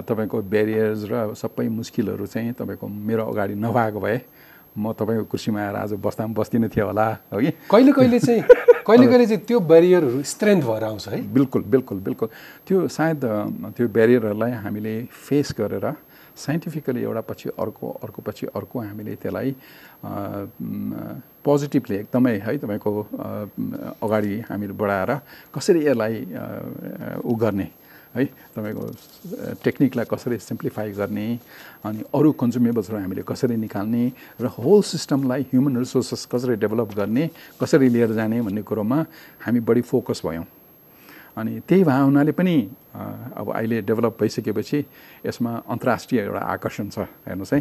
Speaker 2: तपाईँको ब्यारियर्स र सबै मुस्किलहरू चाहिँ तपाईँको मेरो अगाडि नभएको भए म तपाईँको कुर्सीमा आएर आज बस्दा पनि बस्दिनँ थियो होला हो कि?
Speaker 1: कहिले कहिले चाहिँ कहिले कहिले चाहिँ त्यो ब्यारियरहरू स्ट्रेन्थ भएर आउँछ है?
Speaker 2: बिल्कुल बिल्कुल बिल्कुल। त्यो सायद त्यो ब्यारियरहरूलाई हामीले फेस गरेर साइन्टिफिकली एउटा पछि अर्को अर्को पछि अर्को हामीले त्यसलाई पोजिटिभली एकदमै है तपाईँको अगाडि हामीले बढाएर कसरी यसलाई उ गर्ने है? तपाईँको टेक्निकलाई कसरी सिम्प्लिफाई गर्ने अनि अरू कन्ज्युमेबल्सहरू हामीले कसरी निकाल्ने र होल सिस्टमलाई ह्युमन रिसोर्सेस कसरी डेभलप गर्ने कसरी लिएर जाने भन्ने कुरोमा हामी बढी फोकस भयौँ। अनि त्यही भए हुनाले पनि अब अहिले डेभलप भइसकेपछि यसमा अन्तर्राष्ट्रिय एउटा आकर्षण छ हेर्नुहोस् है।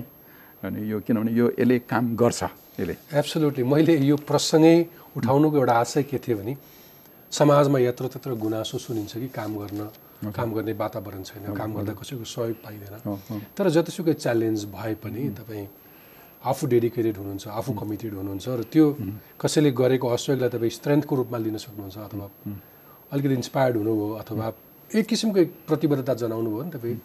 Speaker 2: अनि यो किनभने यो यसले काम गर्छ यसले।
Speaker 1: एब्सोल्युटली मैले यो प्रसङ्गै उठाउनुको एउटा आशय के थियो भने समाजमा यत्र त्यत्र गुनासो सुनिन्छ कि काम गर्न काम गर्ने वातावरण छैन काम गर्दा कसैको सहयोग पाइँदैन। तर जतिसुकै च्यालेन्ज भए पनि तपाईँ आफू डेडिकेटेड हुनुहुन्छ आफू कमिटेड हुनुहुन्छ र त्यो कसैले गरेको असहयोगलाई तपाईँ स्ट्रेन्थको रूपमा लिन सक्नुहुन्छ अथवा अलिकति इन्सपायर्ड हुनुभयो अथवा एक किसिमको प्रतिबद्धता जनाउनु भयो नि तपाईँ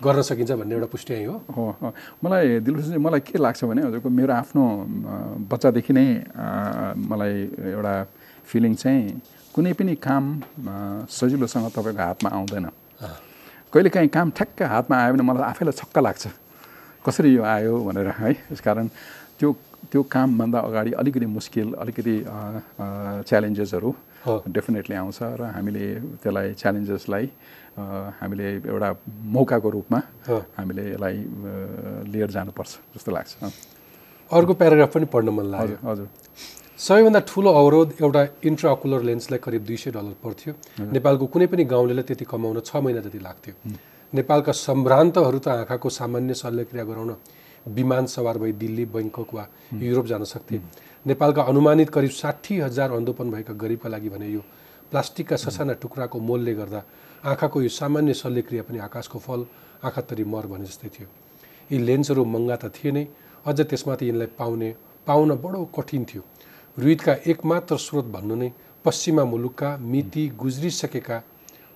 Speaker 1: गर्न सकिन्छ भन्ने एउटा पुष्टि हो।
Speaker 2: हो मलाई दिलभूषणजी मलाई के लाग्छ भने हजुरको मेरो आफ्नो बच्चादेखि नै मलाई एउटा फिलिङ चाहिँ कुनै पनि काम सजिलोसँग तपाईँको हातमा आउँदैन। कहिलेकाहीँ काम ठ्याक्क हातमा आयो भने मलाई आफैलाई छक्क लाग्छ। कसरी यो आयो भनेर है यसकारण त्यो त्यो कामभन्दा अगाडि अलिकति मुस्किल अलिकति च्यालेन्जेसहरू डेफिनेटली आउँछ र हामीले त्यसलाई च्यालेन्जेसलाई हामीले एउटा मौकाको रूपमा हामीले यसलाई लिएर जानुपर्छ जस्तो लाग्छ।
Speaker 1: अर्को प्याराग्राफ पनि पढ्न मन लाग्यो।
Speaker 2: हजुर।
Speaker 1: सबैभन्दा ठुलो अवरोध एउटा इन्ट्राकुलर लेन्सलाई करिब दुई सय डलर पर्थ्यो। नेपालको कुनै पनि गाउँलेलाई त्यति कमाउन छ महिना जति लाग्थ्यो। नेपालका सम्भ्रान्तहरू त आँखाको सामान्य शल्यक्रिया गराउन विमान सवार भई दिल्ली बैङ्कक वा युरोप जान सक्थे। नेपालका अनुमानित करिब साठी हजार अन्धोपन भएका गरिबका लागि भने यो प्लास्टिकका ससाना टुक्राको मोलले गर्दा आँखाको यो सामान्य शल्यक्रिया पनि आकाशको फल आँखातरी मर भने जस्तै थियो। यी लेन्सहरू महँगा त थिए नै अझ त्यसमाथि यिनलाई पाउने पाउन बडो कठिन थियो। रुइतका एकमात्र स्रोत भन्नु नै पश्चिमा मुलुकका मिति गुज्रिसकेका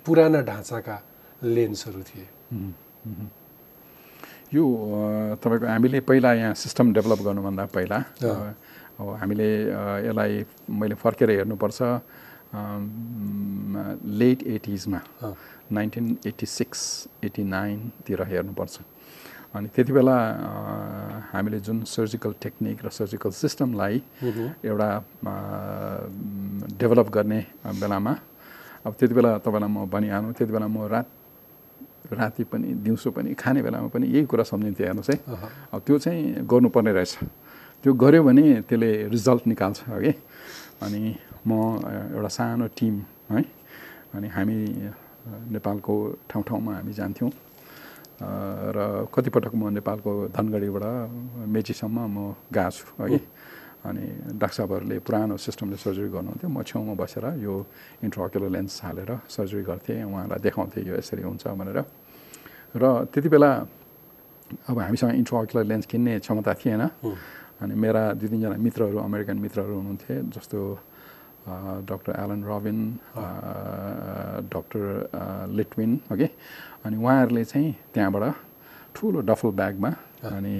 Speaker 1: पुराना ढाँचाका लेन्सहरू थिए।
Speaker 2: यो तपाईँको हामीले पहिला यहाँ सिस्टम डेभलप गर्नुभन्दा पहिला अब हामीले यसलाई मैले फर्केर हेर्नुपर्छ लेट एटिजमा नाइन्टिन एट्टी सिक्स एट्टी नाइनतिर हेर्नुपर्छ। अनि त्यति बेला हामीले जुन सर्जिकल टेक्निक र सर्जिकल सिस्टमलाई एउटा डेभलप गर्ने बेलामा अब त्यति बेला तपाईँलाई म भनिहाल्नु त्यति बेला म रात राति पनि दिउँसो पनि खाने बेलामा पनि यही कुरा सम्झिन्थेँ हेर्नुहोस् है। अब त्यो चाहिँ गर्नुपर्ने रहेछ। त्यो गऱ्यो भने त्यसले रिजल्ट निकाल्छ कि? अनि म एउटा सानो टिम है? अनि हामी नेपालको ठाउँ ठाउँमा हामी जान्थ्यौँ। र कतिपटक म नेपालको धनगढीबाट मेचीसम्म म गएको छु है। अनि डाक्टर साहबहरूले पुरानो सिस्टमले सर्जरी गर्नुहुन्थ्यो। म छेउमा बसेर यो इन्ट्रोक्युलर लेन्स हालेर सर्जरी गर्थेँ उहाँलाई देखाउँथेँ यो यसरी हुन्छ भनेर। र त्यति बेला अब हामीसँग इन्ट्रोक्युलर लेन्स किन्ने क्षमता थिएन। अनि मेरा दुई तिनजना मित्रहरू अमेरिकन मित्रहरू हुनुहुन्थे जस्तो doctor Alan Robin doctor Litwin okay अनि उहाँहरूले चाहिँ त्यहाँबाट ठुलो डफल ब्यागमा अनि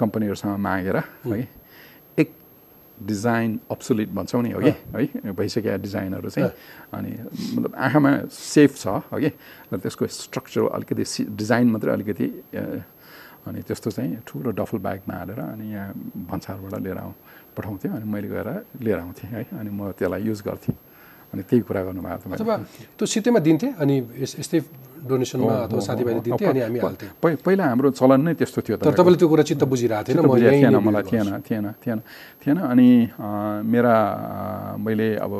Speaker 2: कम्पनीहरूसँग मागेर है एक डिजाइन अप्सोलिट भन्छौँ नि हो कि है भइसकेका डिजाइनहरू चाहिँ अनि मतलब आँखामा सेफ छ हो कि र त्यसको स्ट्रक्चर अलिकति डिजाइन मात्रै अलिकति अनि त्यस्तो चाहिँ ठुलो डफल ब्यागमा हालेर अनि यहाँ भन्सारबाट लिएर आउँ। पठाउँथ्यो अनि मैले गएर लिएर आउँथेँ है। अनि म त्यसलाई युज गर्थेँ। अनि त्यही कुरा गर्नुभएको
Speaker 1: थियो अथवा त्यो सित्तैमा दिन्थेँ अनि यस्तै डोनेसनमा अथवा साथीभाइले दिन्थे अनि हामी हाल्थ्यौँ।
Speaker 2: पहिला हाम्रो चलन नै त्यस्तो थियो
Speaker 1: तर तपाईँले त्यो कुरा चित्त बुझिरहेको थिएन
Speaker 2: थिएन मलाई थिएन थिएन थिएन थिएन। अनि मेरा मैले अब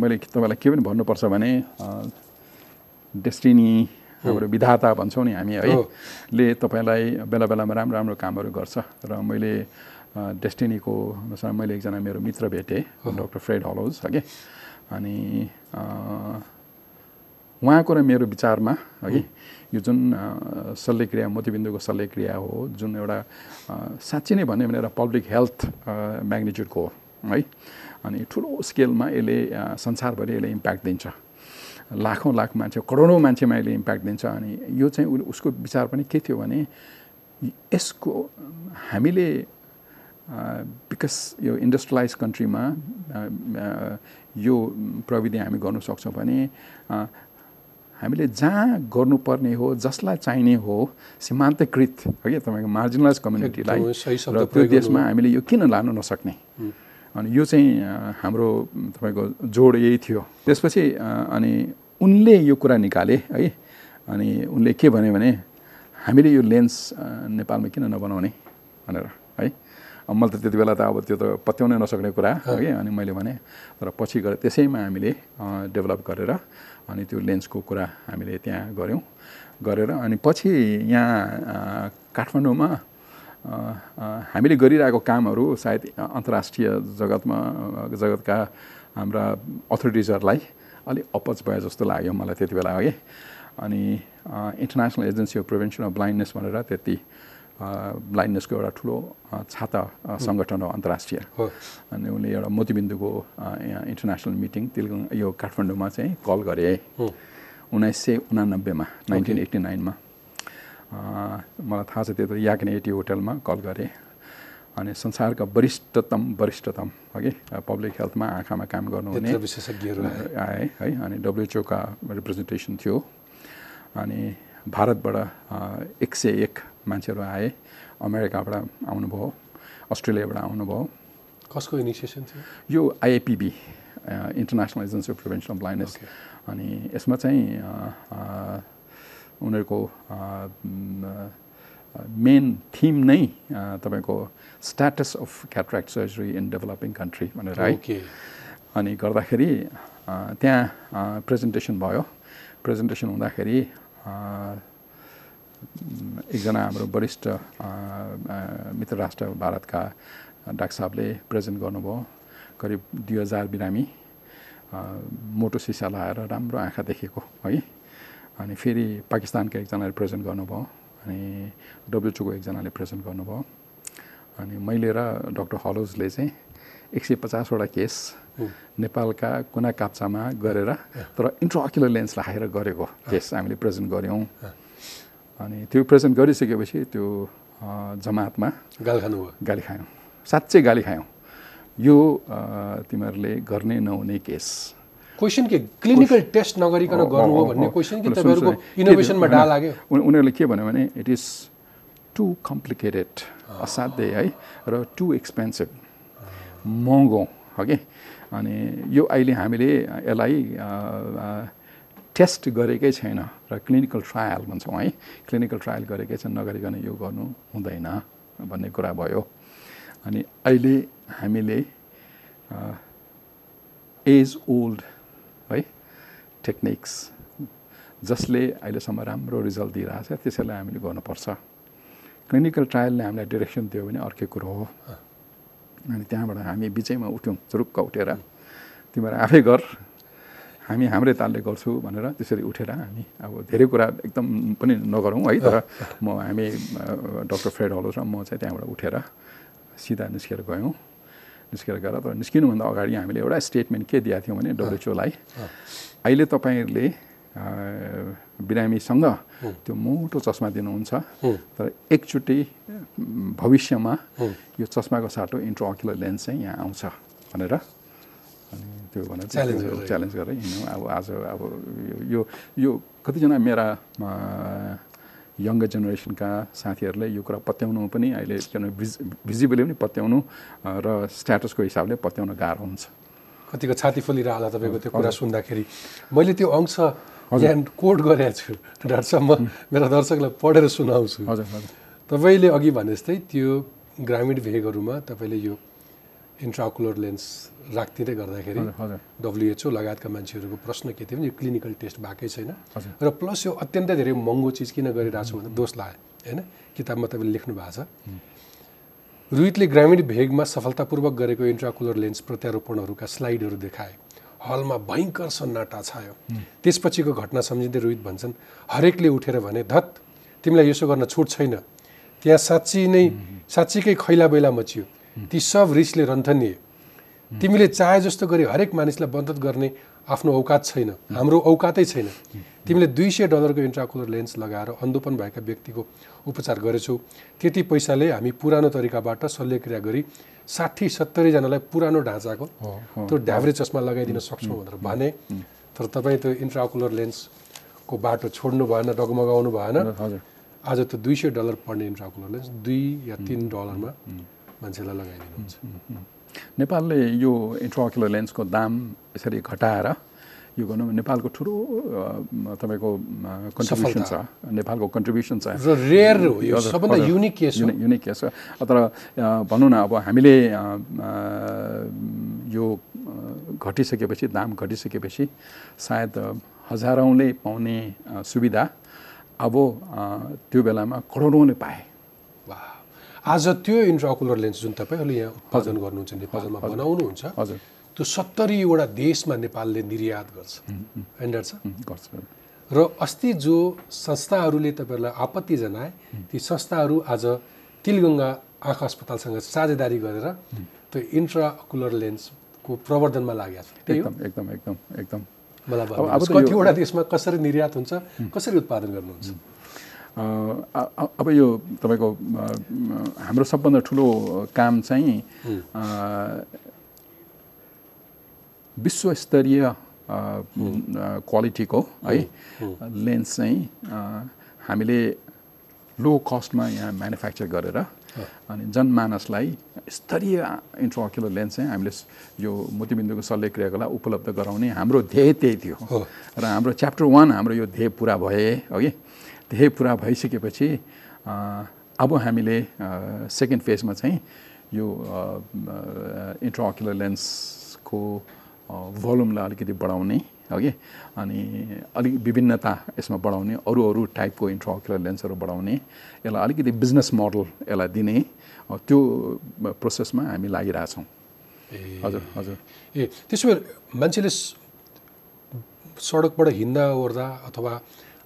Speaker 2: मैले तपाईँलाई के पनि भन्नुपर्छ भने डेस्टिनी हाम्रो विधाता भन्छौँ नि हामी है। ले तपाईँलाई बेला बेलामा राम्रो राम्रो कामहरू गर्छ। र मैले डेस्टिनीको अनुसार मैले एकजना मेरो मित्र भेटेँ डक्टर फ्रेड हलोज हगि अनि उहाँको र मेरो विचारमा है यो जुन शल्यक्रिया मोतीबिन्दुको शल्यक्रिया हो जुन एउटा साँच्ची नै भन्यो भने एउटा पब्लिक हेल्थ म्याग्निच्युडको हो है? अनि ठुलो स्केलमा यसले संसारभरि यसले इम्प्याक्ट दिन्छ। लाखौँ लाख मान्छे करोडौँ मान्छेमा यसले इम्प्याक्ट दिन्छ। अनि यो चाहिँ उसको विचार पनि के थियो भने यसको हामीले बिकज यो इन्डस्ट्रियलाइज कन्ट्रीमा यो प्रविधि हामी गर्नु सक्छौँ भने हामीले जहाँ गर्नुपर्ने हो जसलाई चाहिने हो सीमान्तकृत है तपाईँको मार्जिनलाइज कम्युनिटीलाई र त्यो देशमा हामीले यो किन लानु नसक्ने? अनि यो चाहिँ हाम्रो तपाईँको जोड यही थियो। त्यसपछि अनि उनले यो कुरा निकाले है? अनि उनले के भन्यो भने हामीले यो लेन्स नेपालमा किन नबनाउने? भनेर है? मैले त त्यति बेला त अब त्यो त पत्याउनै नसक्ने कुरा हो कि? अनि मैले भने तर पछि गएर त्यसैमा हामीले डेभलप गरेर अनि त्यो लेन्सको कुरा हामीले त्यहाँ गऱ्यौँ। गरेर अनि पछि यहाँ काठमाडौँमा हामीले गरिरहेको कामहरू सायद अन्तर्राष्ट्रिय जगतमा जगतका हाम्रा अथोरिटिजहरूलाई अलिक अपच भए जस्तो लाग्यो मलाई त्यति बेला है अनि international agency of prevention of blindness भनेर त्यति ब्लाइन्डनेसको एउटा ठुलो छाता सङ्गठन हो अन्तर्राष्ट्रिय। अनि उनले एउटा मोतीबिन्दुको यहाँ इन्टरनेसनल मिटिङ तिलगुङ यो काठमाडौँमा चाहिँ कल गरे। उन्नाइस सय उनानब्बेमा नाइन्टिन एट्टी नाइनमा। मलाई थाहा छ त्यो याकने एटी होटलमा कल गरेँ। अनि संसारका वरिष्ठतम वरिष्ठतम हगि पब्लिक हेल्थमा आँखामा काम गर्नुहुने
Speaker 1: विशेषज्ञहरू आए।
Speaker 2: है। अनि डब्लुएचओका रिप्रेजेन्टेसन थियो। अनि भारतबाट एक सय एक मान्छेहरू आए अमेरिकाबाट आउनुभयो अस्ट्रेलियाबाट आउनुभयो।
Speaker 1: कसको इनिसिएसन थियो?
Speaker 2: यो IAPB international agency of prevention of blindness अनि यसमा चाहिँ उनीहरूको मेन थिम नै तपाईँको status of cataract surgery in developing country भनेर है। अनि गर्दाखेरि त्यहाँ प्रेजेन्टेसन भयो। प्रेजेन्टेसन हुँदाखेरि एकजना हाम्रो वरिष्ठ मित्र राष्ट्र भारतका डाक्टर साहबले प्रेजेन्ट गर्नुभयो। करिब दुई हजार बिरामी मोटो सिसा लगाएर राम्रो आँखा देखेको है। अनि फेरि पाकिस्तानका एकजनाले प्रेजेन्ट गर्नुभयो अनि डब्लुएचओको एकजनाले प्रेजेन्ट गर्नुभयो। अनि मैले र डक्टर हलोजले चाहिँ एक सय पचासवटा केस नेपालका कुना काप्चामा गरेर तर इन्ट्राअक्युलर लेन्स लगाएर गरेको केस हामीले प्रेजेन्ट गऱ्यौँ। अनि त्यो प्रेजेन्ट गरिसकेपछि त्यो जमातमा
Speaker 1: गाल खानुभयो
Speaker 2: गाली खायौँ। साँच्चै गाली खायौँ। यो तिमीहरूले गर्ने नहुने केस।
Speaker 1: क्वेसन के? क्लिनिकल टेस्ट नगरिकन गर्नु हो भन्ने क्वेसन कि तपाईँहरूको इनोभेसनमा डा लाग्यो?
Speaker 2: उनी- उनीहरूले के भन्यो भने इट इज टु कम्प्लिकेटेड असाध्यै है र टु एक्सपेन्सिभ महँगो हो कि अनि यो अहिले हामीले यसलाई टेस्ट गरेकै छैन र क्लिनिकल ट्रायल भन्छौँ है। क्लिनिकल ट्रायल गरेकै छैन नगरिकन यो गर्नु हुँदैन भन्ने कुरा भयो। अनि अहिले हामीले एज ओल्ड है टेक्निक्स जसले अहिलेसम्म राम्रो रिजल्ट दिइरहेछ त्यसैलाई हामीले गर्नुपर्छ। क्लिनिकल ट्रायलले हामीलाई डिरेक्सन दियो भने अर्कै कुरो हो। अनि त्यहाँबाट हामी बिचैमा उठ्यौँ चुरुक्क उठेर। तिमीहरू आफै गर। हामी हाम्रै तालले गर्छु भनेर त्यसरी उठेर हामी अब धेरै कुरा एकदम पनि नगरौँ है तर म हामी डक्टर फ्रेड हलोस र म चाहिँ त्यहाँबाट उठेर सिधा निस्केर गयौँ। निस्केर गएर तर निस्किनुभन्दा अगाडि हामीले एउटा स्टेटमेन्ट के दिएको थियौँ भने डब्लुएचओलाई अहिले तपाईँहरूले बिरामीसँग त्यो मोटो चस्मा दिनुहुन्छ तर एकचोटि भविष्यमा यो चस्माको साटो इन्ट्रोअक्युलर लेन्स चाहिँ यहाँ आउँछ भनेर अनि त्यो भनेर। च्यालेन्ज गरेर हिँड्यौँ अब आज अब यो- यो कतिजना मेरा यङ्गर जेनेरेसनका साथीहरूले यो कुरा पत्याउनु पनि अहिले किन भिज भिजिबली पनि पत्याउनु र स्ट्याटसको हिसाबले पत्याउन गाह्रो हुन्छ।
Speaker 1: कतिको छाती फुलिरहला तपाईँको त्यो कुरा सुन्दाखेरि। मैले त्यो अंश यहाँ कोट गरेको छु डाक्टर साहब म मेरा दर्शकलाई पढेर सुनाउँछु।
Speaker 2: हजुर हजुर।
Speaker 1: तपाईँले अघि भने जस्तै त्यो ग्रामीण भेगहरूमा तपाईँले यो इन्ट्राकुलर लेन्स राखिदिँदै गर्दाखेरि डब्लुएचओ लगायतका मान्छेहरूको प्रश्न के थियो भने यो क्लिनिकल टेस्ट भएकै छैन। र प्लस यो अत्यन्तै धेरै महँगो चिज किन गरिरहेको छु भनेर दोष लाग्यो होइन? किताबमा तपाईँले लेख्नु भएको छ। रोहितले ग्रामीण भेगमा सफलतापूर्वक गरेको इन्ट्राकुलर लेन्स प्रत्यारोपणहरूका स्लाइडहरू देखाए। हलमा भयङ्कर सन्नाटा छायो। त्यसपछिको घटना सम्झिँदै रोहित भन्छन् हरेकले उठेर भने धत तिमीलाई यसो गर्न छुट छैन। त्यहाँ साँच्ची नै साँच्चीकै खैला बैला मचियो। ती सब रिसले रन्थनिए तिमीले चाहे जस्तो गरी हरेक मानिसलाई मद्दत गर्ने आफ्नो औकात छैन। हाम्रो औकातै छैन। तिमीले दुई सय डलरको इन्ट्राकुलर लेन्स लगाएर अन्धोपन भएका व्यक्तिको उपचार गरेछौ। त्यति पैसाले हामी पुरानो तरिकाबाट शल्यक्रिया गरी साठी सत्तरीजनालाई पुरानो ढाँचाको त्यो ढ्याब्रे चस्मा लगाइदिन सक्छौँ भनेर भने। तर तपाईँ त्यो इन्ट्राकुलर लेन्सको बाटो छोड्नु भएन डगमगाउनु भएन। आज त दुई सय डलर पर्ने इन्ट्राकुलर लेन्स दुई या तिन डलरमा मान्छेलाई लगाइदिनुहुन्छ।
Speaker 2: नेपालले यो इन्ट्राकुलर लेन्सको दाम यसरी घटाएर यो गर्नु नेपालको ठुलो तपाईँको कन्ट्रिब्युसन छ। नेपालको कन्ट्रिब्युसन छ।
Speaker 1: रेयर हो यो सबभन्दा। युनिक केस हो।
Speaker 2: युनि- युनिक केस हो। तर भनौँ न अब हामीले यो घटिसकेपछि दाम घटिसकेपछि सायद हजारौँले पाउने सुविधा अब त्यो बेलामा करोडौँले पाए।
Speaker 1: आज त्यो इन्ट्राकुलर लेन्स जुन तपाईँहरूले यहाँ उत्पादन गर्नुहुन्छ नेपालमा बनाउनुहुन्छ त्यो सत्तरीवटा देशमा नेपालले निर्यात गर्छ। होइन
Speaker 2: गर्छ।
Speaker 1: र अस्ति जो संस्थाहरूले तपाईँहरूलाई आपत्ति जनाए ती संस्थाहरू आज तिलगङ्गा आँखा अस्पतालसँग साझेदारी गरेर त्यो इन्ट्राकुलर लेन्सको प्रवर्धनमा लागेको छ त्यही हो।
Speaker 2: एकदम एकदम एकदम एकदम।
Speaker 1: मलाई
Speaker 2: अब-
Speaker 1: कतिवटा देशमा कसरी निर्यात हुन्छ कसरी उत्पादन गर्नुहुन्छ?
Speaker 2: अब यो तपाईँको हाम्रो सबभन्दा ठुलो काम चाहिँ विश्वस्तरीय क्वालिटीको है लेन्स चाहिँ हामीले लो कस्टमा यहाँ म्यानुफ्याक्चर गरेर अनि जनमानसलाई स्तरीय इन्ट्राक्युलर लेन्स चाहिँ हामीले यो मोतीबिन्दुको शल्यक्रियाको लागि उपलब्ध गराउने हाम्रो ध्येय त्यही थियो।
Speaker 1: हो।
Speaker 2: र हाम्रो च्याप्टर वान हाम्रो यो ध्येय पुरा भए अघि। ध्येय पुरा भइसकेपछि अब हामीले सेकेन्ड फेजमा चाहिँ यो इन्ट्राक्युलर लेन्सको भोल्युमलाई अलिकति बढाउने अघि अनि अलिक विभिन्नता यसमा बढाउने अरू अरू टाइपको इन्ट्राक्युलर लेन्सहरू बढाउने यसलाई अलिकति बिजनेस मोडल यसलाई दिने त्यो प्रोसेसमा हामी लागिरहेछौँ। हजुर हजुर।
Speaker 1: ए त्यसो भए मान्छेले सडकबाट हिँड्दा ओर्दा अथवा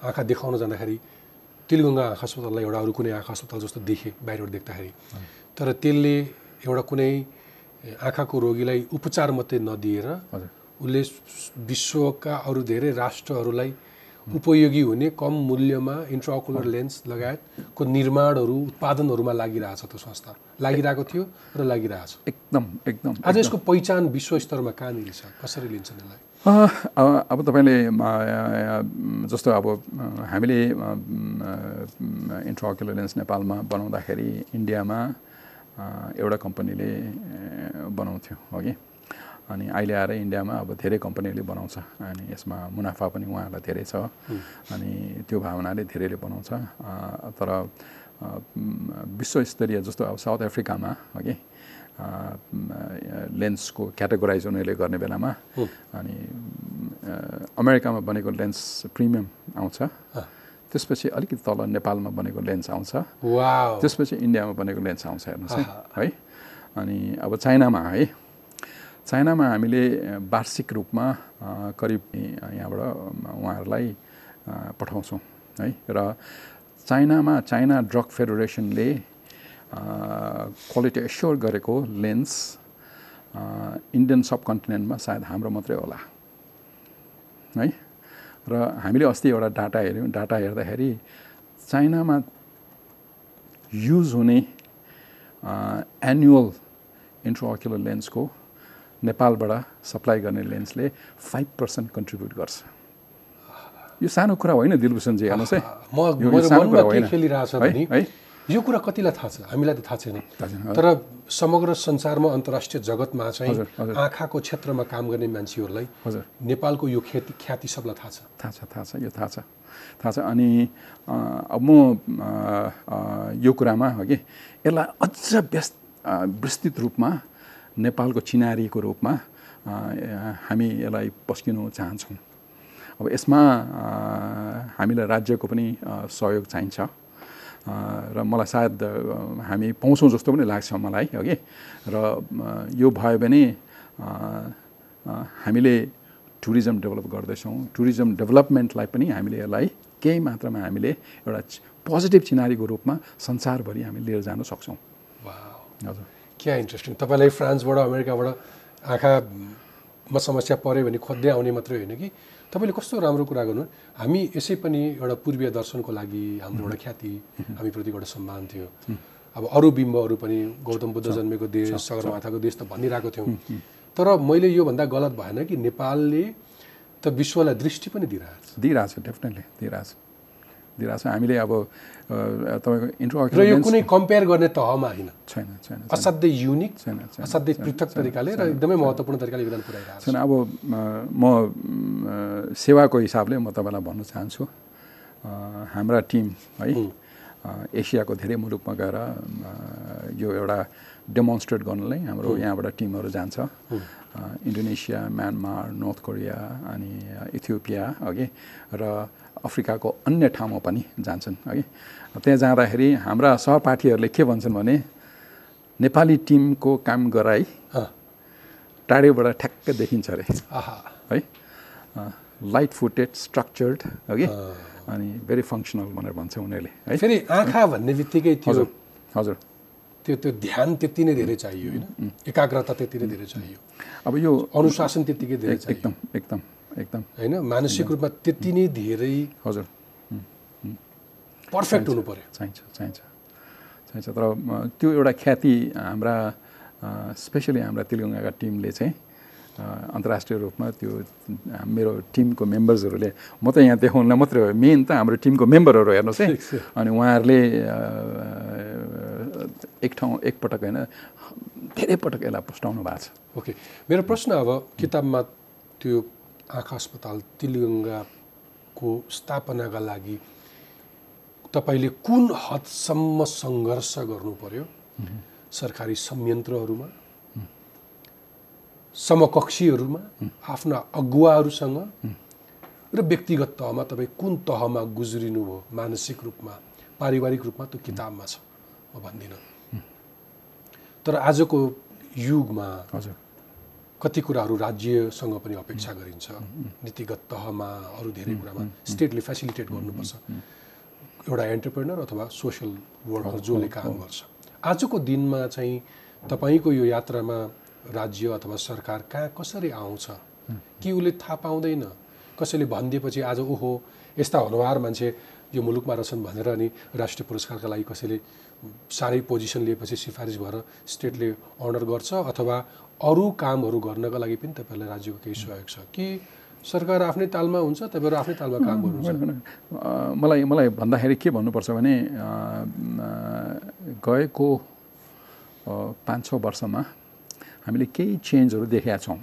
Speaker 1: आँखा देखाउन जाँदाखेरि तिलगङ्गा आँखा अस्पताललाई एउटा अरू कुनै आँखा अस्पताल जस्तो देखे बाहिरबाट देख्दाखेरि। तर त्यसले एउटा कुनै आँखाको रोगीलाई उपचार मात्रै नदिएर उसले विश्वका अरू धेरै राष्ट्रहरूलाई उपयोगी हुने कम मूल्यमा इन्ट्राकुलर लेन्स लगायतको निर्माणहरू उत्पादनहरूमा लागिरहेछ त्यो संस्था। लागिरहेको थियो र लागिरहेछ।
Speaker 2: एकदम एकदम
Speaker 1: आज यसको पहिचान विश्व स्तरमा कहाँनिर छ? कसरी लिन्छन् यसलाई?
Speaker 2: अब तपाईँले जस्तो अब हामीले इन्ट्राक्युलर लेन्स नेपालमा बनाउँदाखेरि इन्डियामा एउटा कम्पनीले बनाउँथ्यो अघि अनि अहिले आएर इन्डियामा अब धेरै कम्पनीहरूले बनाउँछ अनि यसमा मुनाफा पनि उहाँहरूलाई धेरै छ। अनि त्यो भावनाले धेरैले बनाउँछ। तर विश्वस्तरीय जस्तो अब साउथ अफ्रिकामा अघि अ, म, लेन्सको क्याटेगोराइज उनीहरूले गर्ने बेलामा। अनि अमेरिकामा बनेको लेन्स प्रिमियम आउँछ। त्यसपछि अलिकति तल नेपालमा बनेको लेन्स आउँछ। त्यसपछि इन्डियामा बनेको लेन्स आउँछ हेर्नुहोस् है। है। अनि अब चाइनामा है। चाइनामा हामीले वार्षिक रूपमा करिब यहाँबाट उहाँहरूलाई पठाउँछौँ। है। र चाइनामा चाइना ड्रग फेडरेसनले क्वालिटी एस्योर गरेको लेन्स इन्डियन सब कन्टिनेन्टमा सायद हाम्रो मात्रै होला। है? र हामीले अस्ति एउटा डाटा हेऱ्यौँ डाटा हेर्दाखेरि चाइनामा युज हुने एनुअल इन्ट्रोअक्युलर लेन्सको नेपालबाट सप्लाई गर्ने लेन्सले फाइभ पर्सेन्ट कन्ट्रिब्युट गर्छ। यो सानो कुरा होइन दिलभूषणजी हेर्नुहोस् है? यो- कुरा
Speaker 1: कतिलाई थाहा छ? हामीलाई त थाहा छैन। तर समग्र संसारमा अन्तर्राष्ट्रिय जगतमा चाहिँ। आँखाको क्षेत्रमा काम गर्ने मान्छेहरूलाई
Speaker 2: हजुर।
Speaker 1: नेपालको यो ख्याति ख्याति सबलाई थाहा छ।
Speaker 2: थाहा छ थाहा छ यो थाहा छ। थाहा छ। अनि अब म यो कुरामा हो कि यसलाई अझ व्यस्त विस्तृत रूपमा नेपालको चिनारीको रूपमा हामी यसलाई पस्किनु चाहन्छौँ। अब यसमा हामीलाई राज्यको पनि सहयोग चाहिन्छ। र मलाई सायद हामी पाउँछौँ जस्तो पनि लाग्छ मलाई हगि र अ, यो भयो भने हामीले टुरिज्म डेभलप गर्दैछौँ। टुरिज्म डेभलपमेन्टलाई पनि हामीले यसलाई केही मात्रामा हामीले एउटा पोजिटिभ चिनारीको रूपमा संसारभरि हामी लिएर जान सक्छौँ। हजुर।
Speaker 1: क्या इन्ट्रेस्टिङ। तपाईँलाई फ्रान्सबाट अमेरिकाबाट आँखामा समस्या पऱ्यो भने खोज्दै आउने मात्रै होइन कि? तपाईँले कस्तो राम्रो कुरा गर्नु हामी यसै पनि एउटा पूर्वीय दर्शनको लागि हाम्रो एउटा ख्याति हामीप्रति एउटा सम्मान थियो। अब अरू बिम्बहरू पनि गौतम बुद्ध जन्मेको देश सगरमाथाको देश त भनिरहेको थियौँ। तर मैले योभन्दा गलत भएन कि नेपालले त विश्वलाई दृष्टि पनि दिइरहेको छ
Speaker 2: दिइरहेछ डेफिनेटली दिइरहेछ। दिइरहेको छ। हामीले अब तपाईँको
Speaker 1: र यो
Speaker 2: इन्ट्रो
Speaker 1: कुनै कम्पेयर गर्ने तहमा होइन
Speaker 2: छैन छैन।
Speaker 1: असाध्यै युनिक
Speaker 2: छैन,
Speaker 1: असाध्यै पृथक तरिकाले र एकदमै महत्त्वपूर्ण तरिकाले योगदान पुऱ्याइरहेको
Speaker 2: छैन अब म- सेवाको हिसाबले म तपाईँलाई भन्न चाहन्छु। हाम्रा टिम है एसियाको धेरै मुलुकमा गएर यो एउटा डेमोन्स्ट्रेट गर्नलाई हाम्रो यहाँबाट टिमहरू जान्छ। इन्डोनेसिया म्यानमार नर्थ कोरिया अनि इथियोपिया अघि। र अफ्रिकाको अन्य ठाउँमा पनि जान्छन् है। त्यहाँ जाँदाखेरि हाम्रा सहपाठीहरूले के भन्छन् भने नेपाली टिमको काम गराई टाढेबाट ठ्याक्क देखिन्छ अरे है। लाइट फुटेड स्ट्रक्चर्ड हगि अनि भेरी फङ्सनल भनेर भन्छ उनीहरूले है।
Speaker 1: फेरि आँखा भन्ने बित्तिकै
Speaker 2: हजुर हजुर।
Speaker 1: त्यो त्यो ध्यान त्यति नै धेरै चाहियो होइन? एकाग्रता त्यति नै धेरै चाहियो।
Speaker 2: अब यो
Speaker 1: अनुशासन त्यत्तिकै धेरै
Speaker 2: एकदम एकदम। एकदम।
Speaker 1: होइन मानसिक रूपमा त्यति नै धेरै
Speaker 2: हजुर।
Speaker 1: पर्फेक्ट हुनु पर्यो
Speaker 2: चाहिन्छ। चाहिन्छ चाहिन्छ। तर त्यो एउटा ख्याति हाम्रा स्पेसली हाम्रा तिलगङ्गाका टिमले चाहिँ अन्तर्राष्ट्रिय रूपमा त्यो मेरो टिमको मेम्बर्सहरूले म त यहाँ देखाउनलाई मात्रै हो। मेन त हाम्रो टिमको मेम्बरहरू हेर्नुहोस् है। अनि उहाँहरूले एक ठाउँ एकपटक होइन धेरै पटक यसलाई पुस्टाउनु भएको छ।
Speaker 1: ओके मेरो प्रश्न अब किताबमा त्यो आँखा अस्पताल तिलगङ्गाको स्थापनाका लागि तपाईँले कुन हदसम्म सङ्घर्ष गर्नु पर्यो सरकारी संयन्त्रहरूमा समकक्षीहरूमा आफ्ना अगुवाहरूसँग र व्यक्तिगत तहमा तपाईँ कुन तहमा गुज्रिनु भयो मानसिक रूपमा पारिवारिक रूपमा त्यो किताबमा छ म भन्दिनँ। तर आजको युगमा
Speaker 2: हजुर।
Speaker 1: कति कुराहरू राज्यसँग पनि अपेक्षा गरिन्छ। नीतिगत तहमा अरू धेरै कुरामा स्टेटले फेसिलिटेट गर्नुपर्छ। एउटा एन्टरप्रेनर अथवा सोसियल वर्कर जसले काम गर्छ। आजको दिनमा चाहिँ तपाईँको यो यात्रामा राज्य अथवा सरकार कहाँ कसरी आउँछ? कि उसले थाहा पाउँदैन? कसैले भनिदिएपछि आज ओहो यस्ता हुनहार मान्छे यो मुलुकमा रहेछन् भनेर अनि राष्ट्रिय पुरस्कारका लागि कसैले साह्रै पोजिसन लिएपछि सिफारिस भएर स्टेटले अनर गर्छ अथवा अरू कामहरू गर्नका लागि पनि तपाईँहरूलाई राज्यको केही सहयोग छ। कि सरकार आफ्नै तालमा हुन्छ तपाईँहरू आफ्नै तालमा काम गर्नुहुन्छ
Speaker 2: मलाई मलाई भन्दाखेरि के भन्नुपर्छ भने गएको पाँच छ वर्षमा हामीले केही चेन्जहरू देखेका छौँ।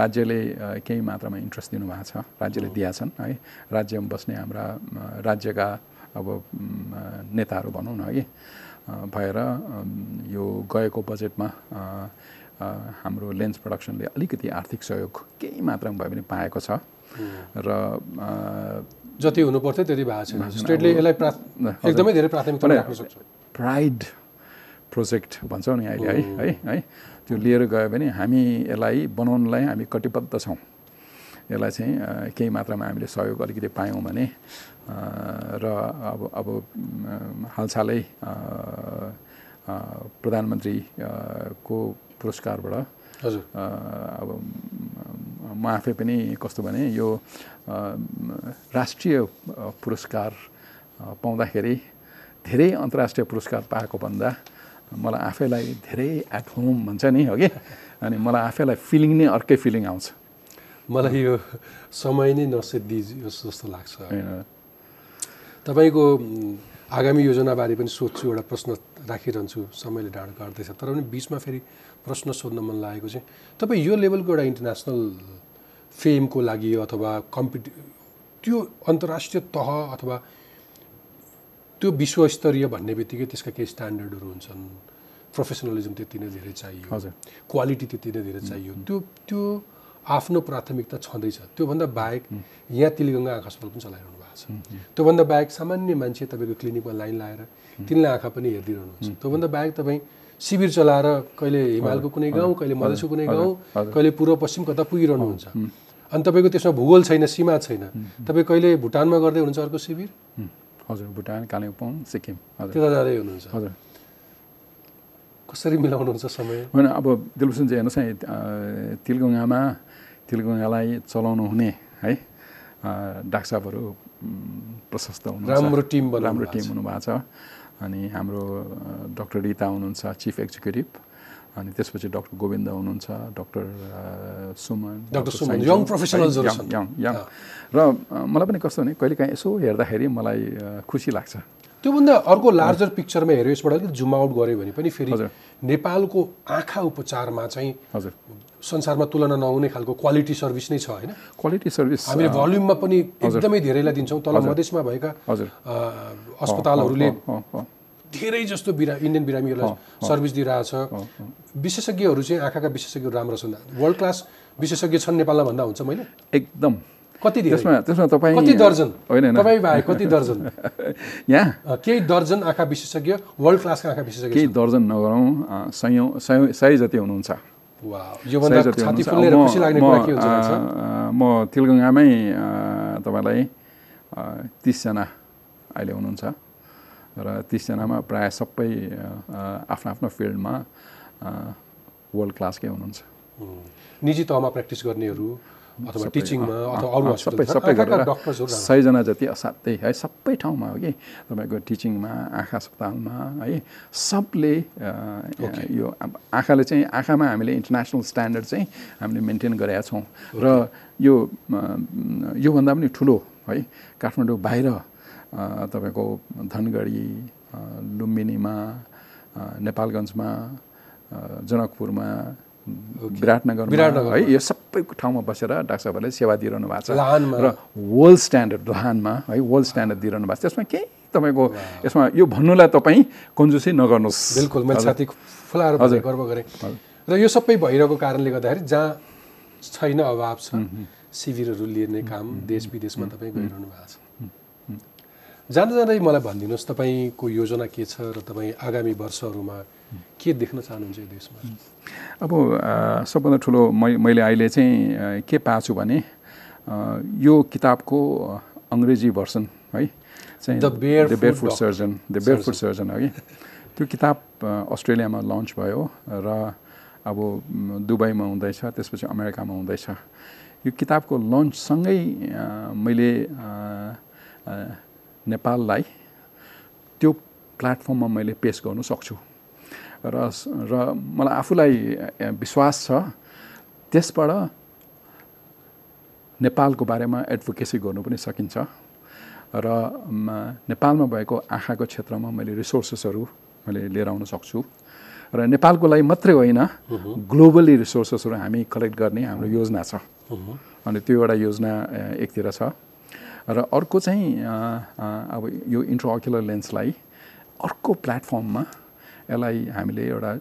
Speaker 2: राज्यले केही मात्रामा इन्ट्रेस्ट दिनुभएको छ राज्यले दिएका छन् है। राज्यमा बस्ने हाम्रा राज्यका अब नेताहरू भनौँ न है। भएर यो गएको बजेटमा हाम्रो लेन्स प्रडक्सनले अलिकति आर्थिक सहयोग केही मात्रामा भए पनि पाएको छ। र
Speaker 1: जति हुनु पर्थ्यो त्यति भएको छैन। स्टेटले यसलाई। एकदमै धेरै प्राथमिकता
Speaker 2: प्राइड प्रोजेक्ट भन्छौँ नि अहिले है? है। है? त्यो लिएर गयो भने हामी यसलाई बनाउनलाई हामी कटिबद्ध छौँ। यसलाई चाहिँ केही मात्रामा हामीले सहयोग अलिकति पायौँ भने र अब अब हालसालै प्रधानमन्त्री को पुरस्कारबाट
Speaker 1: हजुर।
Speaker 2: अब म- आफै पनि कस्तो भने यो राष्ट्रिय पुरस्कार पाउँदाखेरि धेरै अन्तर्राष्ट्रिय पुरस्कार पाएको भन्दा मलाई आफैलाई धेरै एट होम भन्छ नि हो कि? अनि मलाई आफैलाई फिलिङ नै अर्कै फिलिङ आउँछ।
Speaker 1: मलाई यो समय नै नसिद्धियोस् जस्तो लाग्छ।
Speaker 2: होइन।
Speaker 1: तपाईँको आगामी योजनाबारे पनि सोध्छु एउटा प्रश्न राखिरहन्छु समयले ढाड काट्दैछ। तर पनि बिचमा फेरि प्रश्न सोध्न मन लागेको चाहिँ तपाईँ यो लेभलको एउटा इन्टरनेसनल फेमको लागि अथवा कम्पिटि त्यो अन्तर्राष्ट्रिय तह अथवा त्यो विश्वस्तरीय भन्ने बित्तिकै त्यसका केही स्ट्यान्डर्डहरू हुन्छन्। प्रोफेसनलिजम त्यति नै धेरै चाहियो।
Speaker 2: हजुर।
Speaker 1: क्वालिटी त्यति नै धेरै चाहियो। त्यो त्यो आफ्नो प्राथमिकता छँदैछ। त्योभन्दा बाहेक यहाँ तिलिगङ्गा आँखा अस्पताल पनि चलाइरहनु भएको छ। त्योभन्दा बाहेक सामान्य मान्छे तपाईँको क्लिनिकमा लाइन लाएर तिनलाई आँखा पनि हेरिदिइरहनुहुन्छ त्योभन्दा बाहेक तपाईँ शिविर चलाएर कहिले हिमालको कुनै गाउँ कहिले मधेसको कुनै गाउँ कहिले पूर्व पश्चिम कता पुगिरहनुहुन्छ। अनि तपाईँको त्यसमा भूगोल छैन सीमा छैन। तपाईँ कहिले भुटानमा गर्दै हुनुहुन्छ अर्को शिविर।
Speaker 2: हजुर भुटान कालिम्पोङ सिक्किम।
Speaker 1: त्यता जाँदै हुनुहुन्छ।
Speaker 2: हजुर।
Speaker 1: कसरी मिलाउनुहुन्छ समय?
Speaker 2: होइन अब दिलभूषण चाहिँ हेर्नुहोस् है तिलगङ्गामा तिलगङ्गालाई चलाउनु हुने है डाक्टर साहबहरू प्रशस्त हुनुहुन्छ
Speaker 1: राम्रो टिम
Speaker 2: राम्रो टिम। हुनुभएको छ अनि हाम्रो डक्टर रिता हुनुहुन्छ चिफ एक्जिक्युटिभ अनि त्यसपछि डक्टर गोविन्द हुनुहुन्छ डक्टर सुमन
Speaker 1: डाक्टर सुमन, छन्।
Speaker 2: young, young, young। र मलाई पनि कस्तो भने कहिलेकाहीँ यसो हेर्दाखेरि मलाई खुसी लाग्छ
Speaker 1: त्योभन्दा अर्को लार्जर पिक्चरमा हेऱ्यो यसबाट अलिकति जुम आउट गऱ्यो भने पनि फेरि। नेपालको आँखा उपचारमा चाहिँ
Speaker 2: हजुर।
Speaker 1: संसारमा तुलना नहुने खालको क्वालिटी सर्भिस नै छ होइन?
Speaker 2: क्वालिटी सर्भिस
Speaker 1: हामीले भल्युममा पनि एकदमै धेरैलाई दिन्छौँ तल मधेसमा भएका अस्पतालहरूले धेरै जस्तो बिरा इन्डियन बिरामीहरूलाई सर्भिस दिइरहेछ। विशेषज्ञहरू चाहिँ आँखाका विशेषज्ञहरू राम्रो छन् वर्ल्ड क्लास विशेषज्ञ छन् नेपालमा भन्दा हुन्छ मैले?
Speaker 2: एकदम।
Speaker 1: कति
Speaker 2: त्यसमा त्यसमा तपाईँ
Speaker 1: कति दर्जन?
Speaker 2: होइन
Speaker 1: तपाईँ बाहेक कति दर्जन?
Speaker 2: यहाँ।
Speaker 1: केही दर्जन आँखा विशेषज्ञ वर्ल्ड क्लासका आँखा विशेषज्ञ
Speaker 2: केही दर्जन नगरौँ सयौँ सयौँ सय जति हुनुहुन्छ। म- तिलगङ्गामै तपाईँलाई तिसजना अहिले हुनुहुन्छ। र तिसजनामा प्रायः सबै आफ्नो आफ्नो फिल्डमा वर्ल्ड क्लासकै हुनुहुन्छ।
Speaker 1: निजी तहमा प्र्याक्टिस गर्नेहरू अथवा टिचिङमा अथवा अरू
Speaker 2: सबै सबै गरेर। सयजना जति असाध्यै है सबै ठाउँमा हो कि तपाईँको टिचिङमा आँखा अस्पतालमा है सबले यो आँखाले चाहिँ आँखामा हामीले इन्टरनेसनल स्ट्यान्डर्ड चाहिँ हामीले मेन्टेन गरेका छौँ। र यो योभन्दा पनि ठुलो है काठमाडौँ बाहिर तपाईँको धनगढी लुम्बिनीमा नेपालगञ्जमा जनकपुरमा विराटनगरमा
Speaker 1: विराटनगरमा।
Speaker 2: है यो सबै ठाउँमा बसेर डाक्टर साहबहरूले सेवा दिइरहनु भएको छ। र वर्ल्ड स्ट्यान्डर्ड लाहानमा है वर्ल्ड स्ट्यान्डर्ड दिइरहनु भएको छ। त्यसमा केही तपाईँको यसमा यो भन्नुलाई तपाईँ कन्जुसी नगर्नुहोस्।
Speaker 1: बिल्कुल मैले छाती फुलाएर गर्व गरेँ। र यो सबै भइरहेको कारणले गर्दाखेरि जहाँ छैन अभाव छ शिविरहरू लिने काम देश विदेशमा तपाईँ गरिरहनु भएको छ। जाँदा जाँदै मलाई भनिदिनुहोस् तपाईँको योजना के छ र तपाईँ आगामी वर्षहरूमा के देख्न चाहनुहुन्छ यो देशमा?
Speaker 2: अब सबभन्दा ठुलो मै मैले अहिले चाहिँ के पाएको छु भने यो किताबको अङ्ग्रेजी भर्सन है चाहिँ
Speaker 1: Doctor.
Speaker 2: Surgeon the barefoot surgeon. हो। त्यो किताब अस्ट्रेलियामा लन्च भयो र अब दुबईमा हुँदैछ त्यसपछि अमेरिकामा हुँदैछ। यो किताबको लन्चसँगै मैले नेपाललाई त्यो प्लेटफर्ममा मैले पेस गर्नु सक्छु। र र मलाई आफूलाई विश्वास छ त्यसबाट नेपालको बारेमा एडभोकेसी गर्नु पनि सकिन्छ। र नेपालमा भएको आँखाको क्षेत्रमा मैले रिसोर्सेसहरू मैले लिएर आउन सक्छु। र नेपालको लागि मात्रै होइन ग्लोबली रिसोर्सेसहरू हामी कलेक्ट गर्ने हाम्रो योजना छ। अनि त्यो एउटा योजना एकतिर छ। र अर्को चाहिँ अब यो इन्ट्रोअक्युलर लेन्सलाई अर्को प्लेटफर्ममा यसलाई हामीले एउटा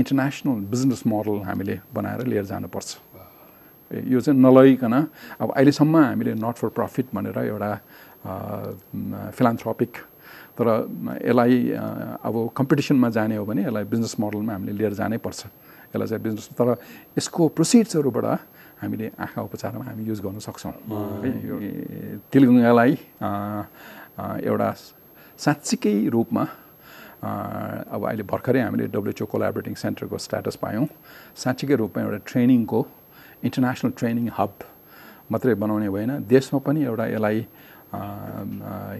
Speaker 2: इन्टरनेसनल बिजनेस मोडल हामीले बनाएर लिएर जानुपर्छ। यो चाहिँ नलइकन अब अहिलेसम्म हामीले नट फर प्रफिट भनेर एउटा फिलान्थ्रोपिक तर यसलाई अब कम्पिटिसनमा जाने हो भने यसलाई बिजनेस मोडलमा हामीले लिएर जानै पर्छ। यसलाई चाहिँ बिजनेस तर यसको प्रोसिड्सहरूबाट हामीले आँखा उपचारमा हामी युज गर्न सक्छौँ। है, यो तिलगङ्गालाई एउटा साँच्चीकै रूपमा अब अहिले भर्खरै हामीले डब्लुएचओ कोलाबरेटिङ सेन्टरको स्ट्याटस पायौँ। साँच्चीकै रूपमा एउटा ट्रेनिङको इन्टरनेसनल ट्रेनिङ हब मात्रै बनाउने भएन। देशमा पनि एउटा यसलाई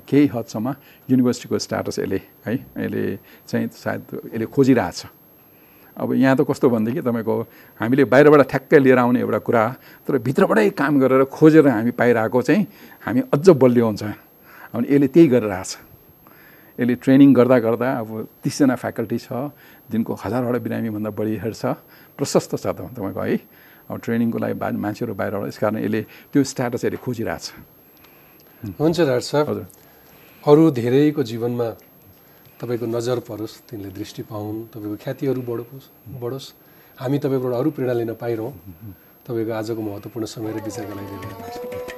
Speaker 2: केही हदसम्म युनिभर्सिटीको स्ट्याटस यसले है यसले चाहिँ सायद यसले खोजिरहेछ। अब यहाँ त कस्तो भनेदेखि तपाईँको हामीले बाहिरबाट ठ्याक्कै लिएर आउने एउटा कुरा तर भित्रबाटै काम गरेर खोजेर हामी पाइरहेको चाहिँ हामी अझ बलियो हुन्छ। अनि यसले त्यही गरिरहेछ। यसले ट्रेनिङ गर्दा गर्दा अब तिसजना फ्याकल्टी छ दिनको हजारवटा बिरामीभन्दा बढी हेर्छ प्रशस्त छ त तपाईँको है। अब ट्रेनिङको लागि बा मान्छेहरू बाहिरबाट यस कारण यसले त्यो स्ट्याटस यसले खोजिरहेछ।
Speaker 1: हुन्छ डाक्टर साहब।
Speaker 2: हजुर।
Speaker 1: अरू धेरैको जीवनमा तपाईँको नजर परोस् तिनले दृष्टि पाउन् तपाईँको ख्यातिहरू बढोस् बढोस्। हामी तपाईँबाट अरू प्रेरणा लिन पाइरहँ। तपाईँको आजको महत्त्वपूर्ण समय र विचारका लागि धन्यवाद।